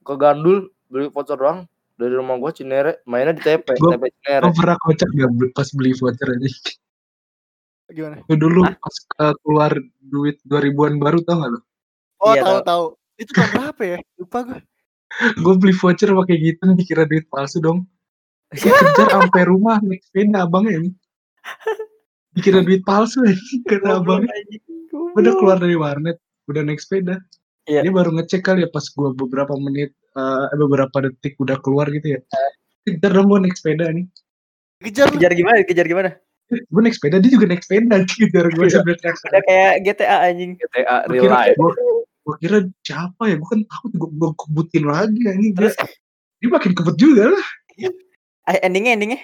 ke Gandul beli voucher doang dari rumah gua Cinere, mainnya di TP, Gua- TP Cinere. Pernah kocak gak beli- pas beli voucher aja? Gimana? Lu dulu Hah? pas uh, keluar duit 2000-an baru tau gak lo? Oh, Iya, tahu tahu. tahu. Itu tahun berapa ya? Lupa gue. Gue beli voucher pakai gitu dikira duit palsu dong. Saya kejar sampai rumah naik sepeda abangnya ini. Dikira duit palsu ya kata abangnya. Udah keluar dari warnet, udah naik sepeda. Iya. Dia baru ngecek kali ya pas gua beberapa menit, eh, beberapa detik udah keluar gitu ya. Kejar dong gua naik sepeda nih. Kejar. Kejar gimana? Kejar gimana? Gue naik sepeda, dia juga naik sepeda. Kejar gue Iya. sambil teriak. Udah kayak GTA anjing. GTA Gua real kira, life. gua, gua kira siapa ya? Gue kan takut gue gue kebutin lagi anjing. Dia, Terus dia makin kebut juga lah. Eh, endingnya endingnya.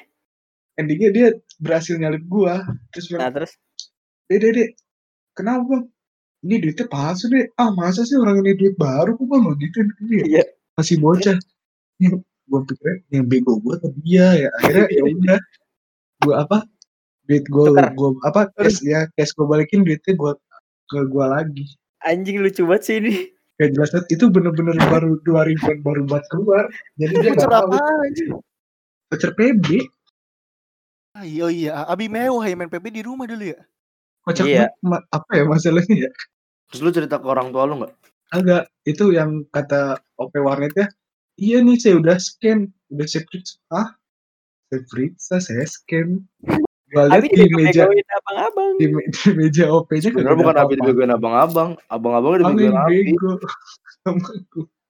Endingnya dia berhasil nyalip gua. Terus Nah terus Dek, dek, dek, kenapa bang? Ini duitnya palsu deh. Ah masa sih orang ini duit baru kok bang? Gitu ini ya. Iya. Masih bocah. Yang gue pikir yang bego gue atau dia ya. Akhirnya ya udah. Gue apa? Duit Tukar. gue apa? Cash ya, cash gue balikin duitnya gue ke gue lagi. anjing lucu banget sih ini. Gak jelas. Itu bener-bener baru 2000 baru buat keluar. Jadi dia Voucher gak tahu. Voucher PB. Ah, iya, iya. Abi mewah ya main PB di rumah dulu ya. Voucher Iya. ma- apa ya masalahnya ya? Terus lu cerita ke orang tua lu nggak? Agak itu yang kata OP warnetnya iya nih saya udah scan udah saya periksa ah saya periksa saya scan Abi di meja abang-abang. di, me- di meja OP-nya Sebenarnya bukan Abi dibegoin abang-abang, Abi dibegoin Abi. bego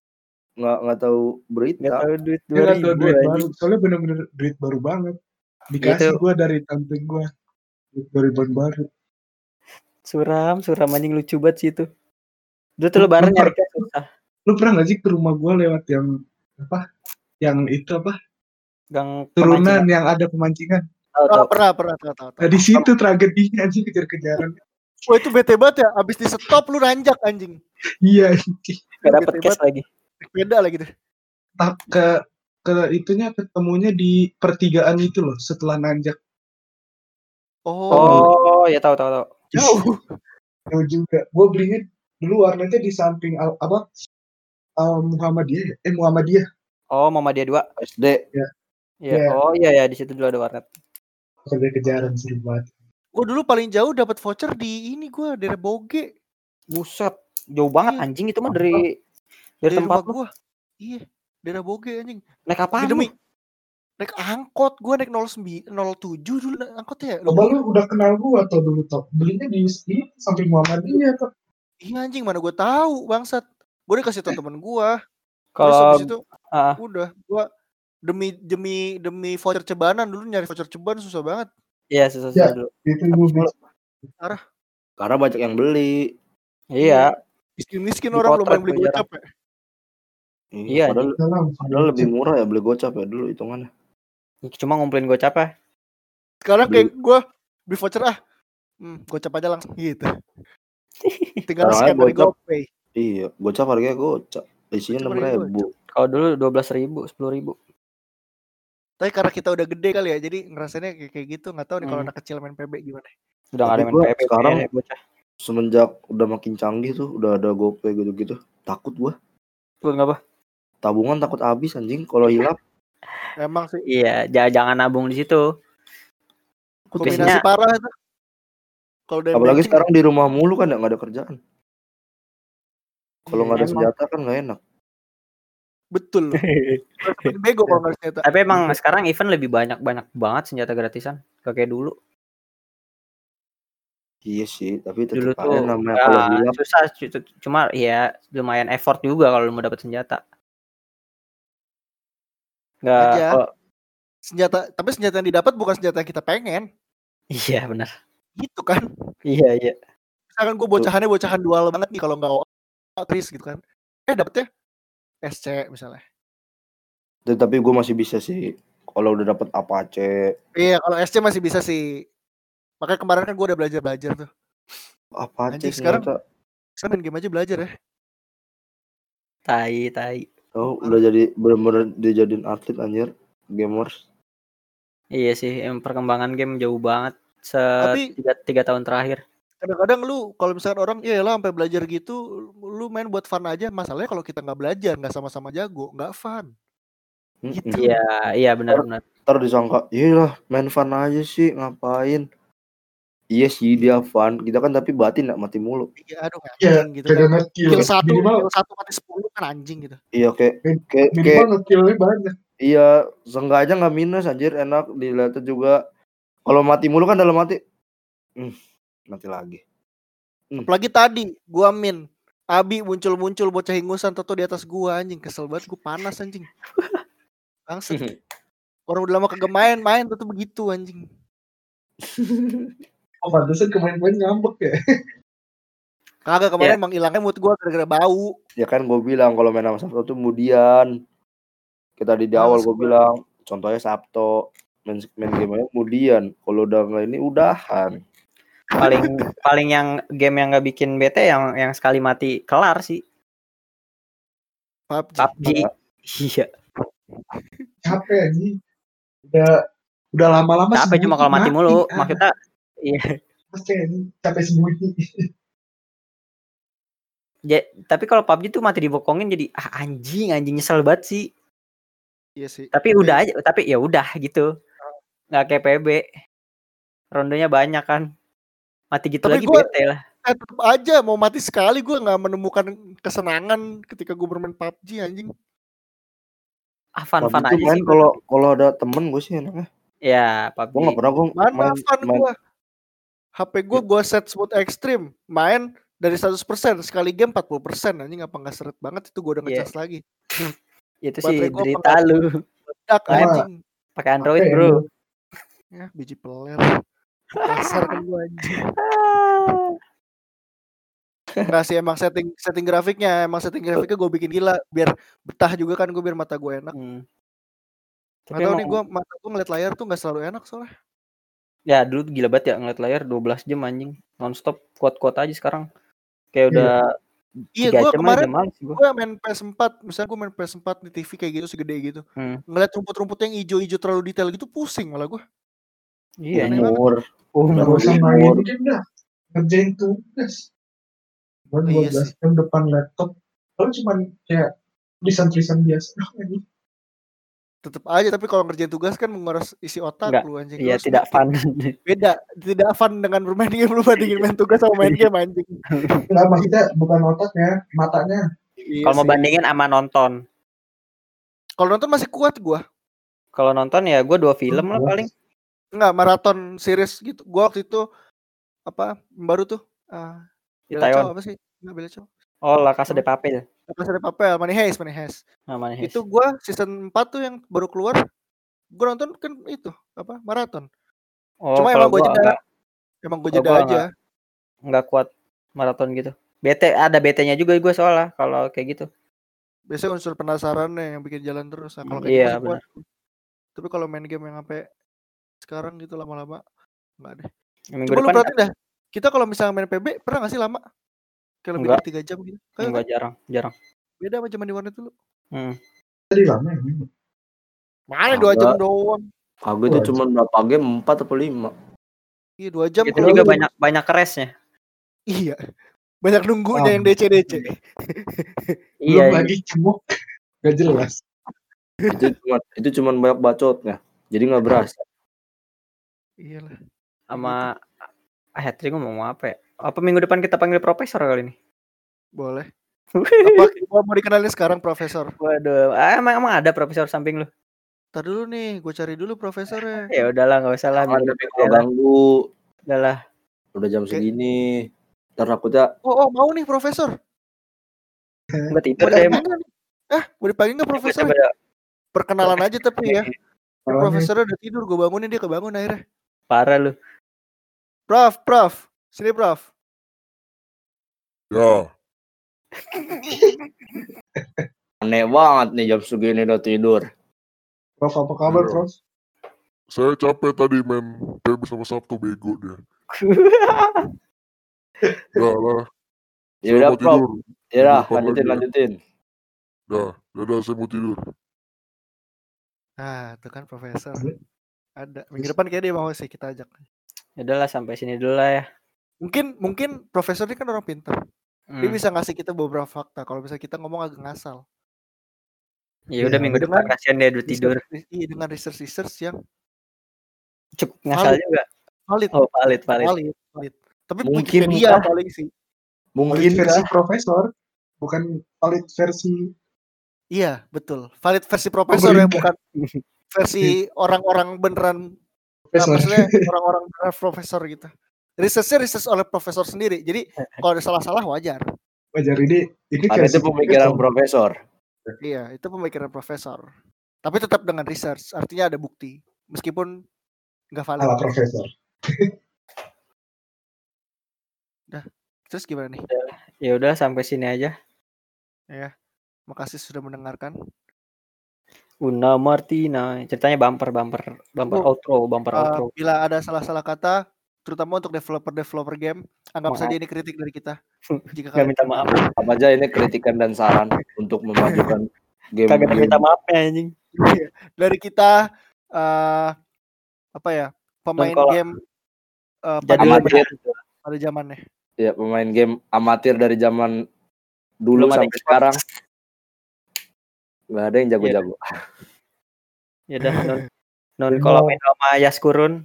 Nggak nggak tahu Gak berita. tahu duit nggak tahu 2000 duit baru soalnya bener-bener duit baru banget dikasih Gitu. gua dari tante gua duit baru baru Suram, suram anjing lucu banget sih itu. Dulu tuh lebaran lu nyari susah. lu pernah gak sih ke rumah gua lewat yang apa yang itu apa Gang turunan pemancingan. yang ada pemancingan Tahu, Oh, tahu. pernah, pernah, tahu, nah di situ tragedinya anjing kejar-kejaran Wah itu bete banget ya. Abis di stop lu nanjak anjing. iya anjing. Gak dapet Bete cash lagi. Beda lagi deh. Ta- ke ke itunya ketemunya di pertigaan itu loh setelah nanjak Oh, Oh, ya tahu tahu tahu. jauh. jauh juga gue belinya dulu warnetnya di samping al- apa uh, Muhammadiyah ya? eh Muhammadiyah Oh, Mama dia dua. SD. Iya. Iya. Oh, iya ya di situ dulu ada warnet. kerja kejaran seru banget Gue dulu paling jauh dapat voucher di ini gue daerah Boge Buset, jauh banget Iya. anjing itu mah dari dari dari tempat rumah gue. Iya, daerah Boge anjing. naik apa? Demi naik angkot gue naik 09 07 dulu naik angkotnya. ya. Coba lu udah kenal gua atau dulu tau belinya di, di samping Muhammadiyah tuh Iya anjing mana gue tahu bangsat. Gue dikasih tau temen gue. Terus Kalau itu ah, udah gue demi demi demi voucher cebanan dulu nyari voucher ceban susah banget. iya susah Ya. dulu. itu gua beli. Karena banyak yang beli. Iya, Miskin miskin Di orang belum yang beli tuh gocap ya. Iya, padahal, Salam, padahal lebih murah ya beli gocap ya dulu hitungannya. cuma ngumpulin gocap ya. Sekarang kayak gue beli voucher ah. Hmm, gocap aja langsung gitu. Tinggal scan dari. GoPay. Iya, gocap harganya gocap. Isinya enam ribu. Kalau dulu dua belas ribu, sepuluh ribu. Tapi karena kita udah gede kali ya, jadi ngerasainnya kayak, gitu. Nggak tahu nih kalau Hmm. anak kecil main PB gimana. Udah nggak ada main PB sekarang- ya, bocah. Semenjak udah makin canggih tuh, udah ada GoPay gitu-gitu. Takut gua. Lu nggak apa? Tabungan takut habis anjing kalau hilang. Emang sih Iya, jangan jangan nabung di situ. kombinasi Biasanya- parah itu. Kalau udah Apalagi banking, sekarang di rumah mulu kan nggak ada kerjaan. Kalau Iya, nggak ada emang. senjata kan nggak enak. betul. Bego kalau nggak senjata. Tapi emang sekarang event lebih banyak banyak banget senjata gratisan. Gak kayak dulu. Iya sih, tapi Dulu tetap tuh aja namanya kalau ya, hilap susah, cu- cuma ya lumayan effort juga kalau lu mau dapat senjata. Nggak, Aja. kalau- Senjata, tapi senjata yang didapat bukan senjata yang kita pengen. Iya benar. Gitu kan. Iya iya. Misalkan gue bocahannya bocahan dual banget nih kalau nggak Chris gitu kan. Eh dapetnya SC misalnya. Tapi- Tapi gue masih bisa sih. Kalau udah dapet Apache, Iya kalau SC masih bisa sih. Makanya kemarin kan gue udah belajar-belajar tuh. Apache Anjing, sekarang-. Sekarang main game aja belajar ya. Tai tai. Oh, udah jadi bener-bener dijadiin atlet anjir. Gamers. Iya sih, em perkembangan game jauh banget se Tapi- tiga, tiga tahun terakhir. Kadang-kadang lu kalau misalkan orang iya lah sampai belajar gitu, lu main buat fun aja. Masalahnya kalau kita nggak belajar, nggak sama-sama jago, nggak fun. Gitu. Iya, iya benar-benar. Ntar disangka, iya lah main fun aja sih ngapain. Iya sih dia fun. Kita kan tapi batin gak mati mulu. Iya, aduh Iya, gitu kan. ngekill. Kill satu, Minimal, kill satu mati sepuluh kan anjing gitu. Iya kayak Min- kayak kayak minimal ngekillnya banyak. iya sengaja nggak minus anjir enak dilihatnya juga. Kalau mati mulu kan dalam mati. Hmm, mati lagi. Apalagi tadi gua min Abi muncul-muncul bocah ingusan toto di atas gua anjing kesel banget gua panas anjing. Bangsat. Orang udah lama kagak main, main tuh begitu anjing. Oh, pantesan kemarin-kemarin ngambek ya. Kagak kemarin emang hilangnya mood gua gara-gara bau. Ya kan gue bilang kalau main sama Sabto tuh kemudian. Kita di, di awal gue gua. bilang contohnya Sabto main main game kemudian kalau udah nggak ini udahan. Paling paling yang game yang nggak bikin bete yang yang sekali mati kelar sih PUBG. PUBG. Iya. Capek anjing. Udah udah lama-lama Capek cuma kalau mati mulu. Maksudnya iya. Capek anjing. Capek sembunyi. Ja- tapi kalau PUBG tuh mati dibokongin jadi ah, anjing anjing nyesel banget sih. Iya sih. Tapi udah aja, tapi ya udah gitu. Nggak kayak PB. Rondonya banyak kan. Mati gitu Tapi lagi gua- bete lah. Eh, tetep aja mau mati sekali gua nggak menemukan kesenangan ketika gua bermain PUBG anjing. Ah fun-fun Waktu aja main kalau kalau ada temen gue sih enaknya. Ya PUBG. Gue nggak pernah gue main, fun main gua. HP gua gua set smooth extreme, main dari 100% sekali game 40% anjing apa nggak seret banget itu gua udah Iya. ngecas lagi. Itu sih derita apa lu. Anjing. Pakai Android, Bro. Ya, biji peler. Kasar kan gua anjing. Enggak sih emang setting setting grafiknya, emang setting grafiknya gue bikin gila biar betah juga kan gue biar mata gue enak. Hmm. Gak Tapi tau emang, nih gue mata gue ngeliat layar tuh nggak selalu enak soalnya. Ya dulu gila banget ya ngeliat layar 12 jam anjing. Nonstop kuat-kuat aja sekarang. Kayak udah Iya gue kemarin gue main PS4, misalnya gue main PS4 di TV kayak gitu segede gitu. Hmm. Ngeliat rumput-rumput yang hijau-hijau terlalu detail gitu pusing malah gue. Iya, umur. Umur. Umur. Ngerjain tugas. Gue Iya 12 sih. jam depan laptop. Lalu cuman kayak tulisan-tulisan biasa doang Tetep aja tapi kalau ngerjain tugas kan menguras isi otak Nggak, lu anjing. Iya tidak fun. Beda, tidak fun dengan bermain game lu bandingin main tugas sama main game anjing. Enggak, maksudnya bukan otaknya, matanya. Iya Kalau mau bandingin sama nonton. Kalau nonton masih kuat gue. Kalau nonton ya gue dua film lah paling. Enggak, maraton series gitu. Gua waktu itu apa baru tuh ah Di Bella Ciao Taiwan. apa sih? Enggak Bella Ciao. Oh, La Casa de Papel. Apa sih papel Money Heist, Money Heist. Namanya Itu gua season 4 tuh yang baru keluar. Gua nonton kan itu apa maraton. Oh, Cuma emang gua gua jeda. enggak, Emang gua Kalau jeda gua aja. enggak kuat maraton gitu. Bete ada BT-nya juga gue soalnya kalau kayak gitu. Biasanya unsur penasaran yang bikin jalan terus. Nah, kalau kayak gitu iya, kuat. Tapi kalau main game yang sampai sekarang gitu lama-lama enggak deh. Minggu Coba lu perhatiin dah. Kita kalau misalnya main PB pernah gak sih lama? Kayak lebih dari 3 jam gitu. Kayak enggak jarang, jarang. beda sama zaman di warnet dulu. Hmm. Tadi lama ya. Mana 2 jam doang. Kagak itu cuma berapa game? 4 atau 5. Iya 2 jam Itu juga banyak banyak keresnya. Iya. Banyak nunggunya Oh. yang DC-DC. Iya, Belum lagi cemuk. Gak jelas. itu cuma itu cuma banyak bacotnya. Jadi nggak berasa. Iya lah. sama ah hat-trick ngomong apa ya? Apa minggu depan kita panggil profesor kali ini? Boleh. Apa gua mau dikenalin sekarang profesor? Waduh, ah, emang, emang ada profesor samping lu? Ntar dulu nih, gue cari dulu profesornya. Ya udahlah, nggak usah lah. Lah. ganggu Udahlah. udah jam segini. Ntar takutnya Oh, oh mau nih profesor. Gue tidur deh. Ah, mau dipanggil nggak profesor? Perkenalan aja tapi ya. Profesornya udah tidur, gue bangunin dia kebangun akhirnya. Parah lu. Prof, Prof. Sini, Prof. Ya, Aneh banget nih jam segini udah tidur. Prof apa kabar Iya. Prof? saya capek tadi main PM sama Sabtu bego dia. Udah lah, Ya saya udah, Prof. tidur. Ya udah, Depan lanjutin, lagi ya. lanjutin. Dah, dadah saya mau tidur. Ah, itu kan profesor. Ada. Minggu depan kayak dia mau sih kita ajak. Ya udahlah sampai sini dulu lah ya. Mungkin mungkin profesor ini kan orang pintar. Dia Hmm. bisa ngasih kita beberapa fakta. Kalau misalnya kita ngomong agak ngasal. Ya udah Iya, minggu dengan- depan kasihan dia udah tidur. Iya, dengan research research yang Cukup ngasal Valid. juga. valid, Oh valid valid. valid, valid. Tapi Mungkin kah? paling sih. Valid Mungkin versi kah? profesor, bukan valid versi Iya, betul. Valid versi profesor yang bukan versi orang-orang beneran Nah, profesor. maksudnya orang-orang beneran profesor gitu. Researchnya research oleh profesor sendiri. Jadi kalau ada salah-salah wajar. Wajar ini ini Ada versi itu pemikiran profesor. profesor. Iya, itu pemikiran profesor. Tapi tetap dengan research, artinya ada bukti. Meskipun nggak valid. ala profesor. Terus gimana nih? Ya udah sampai sini aja. Makasih sudah mendengarkan. Una Martina. Ceritanya bumper bumper bumper Oh, outro bumper Uh, outro. bila ada salah-salah kata, terutama untuk developer-developer game, anggap Maaf. saja ini kritik dari kita. Jika Gak kalian minta maaf. Apa aja ini kritikan dan saran untuk memajukan game. Kagak minta maafnya anjing. dari kita eh apa ya pemain Dongkol. game eh, Jadi pada Amatir. pada zamannya Ya, pemain game amatir dari zaman dulu Belum sampai sekarang. Gak ada yang jago-jago. Ya udah non non kalau main sama Yaskurun.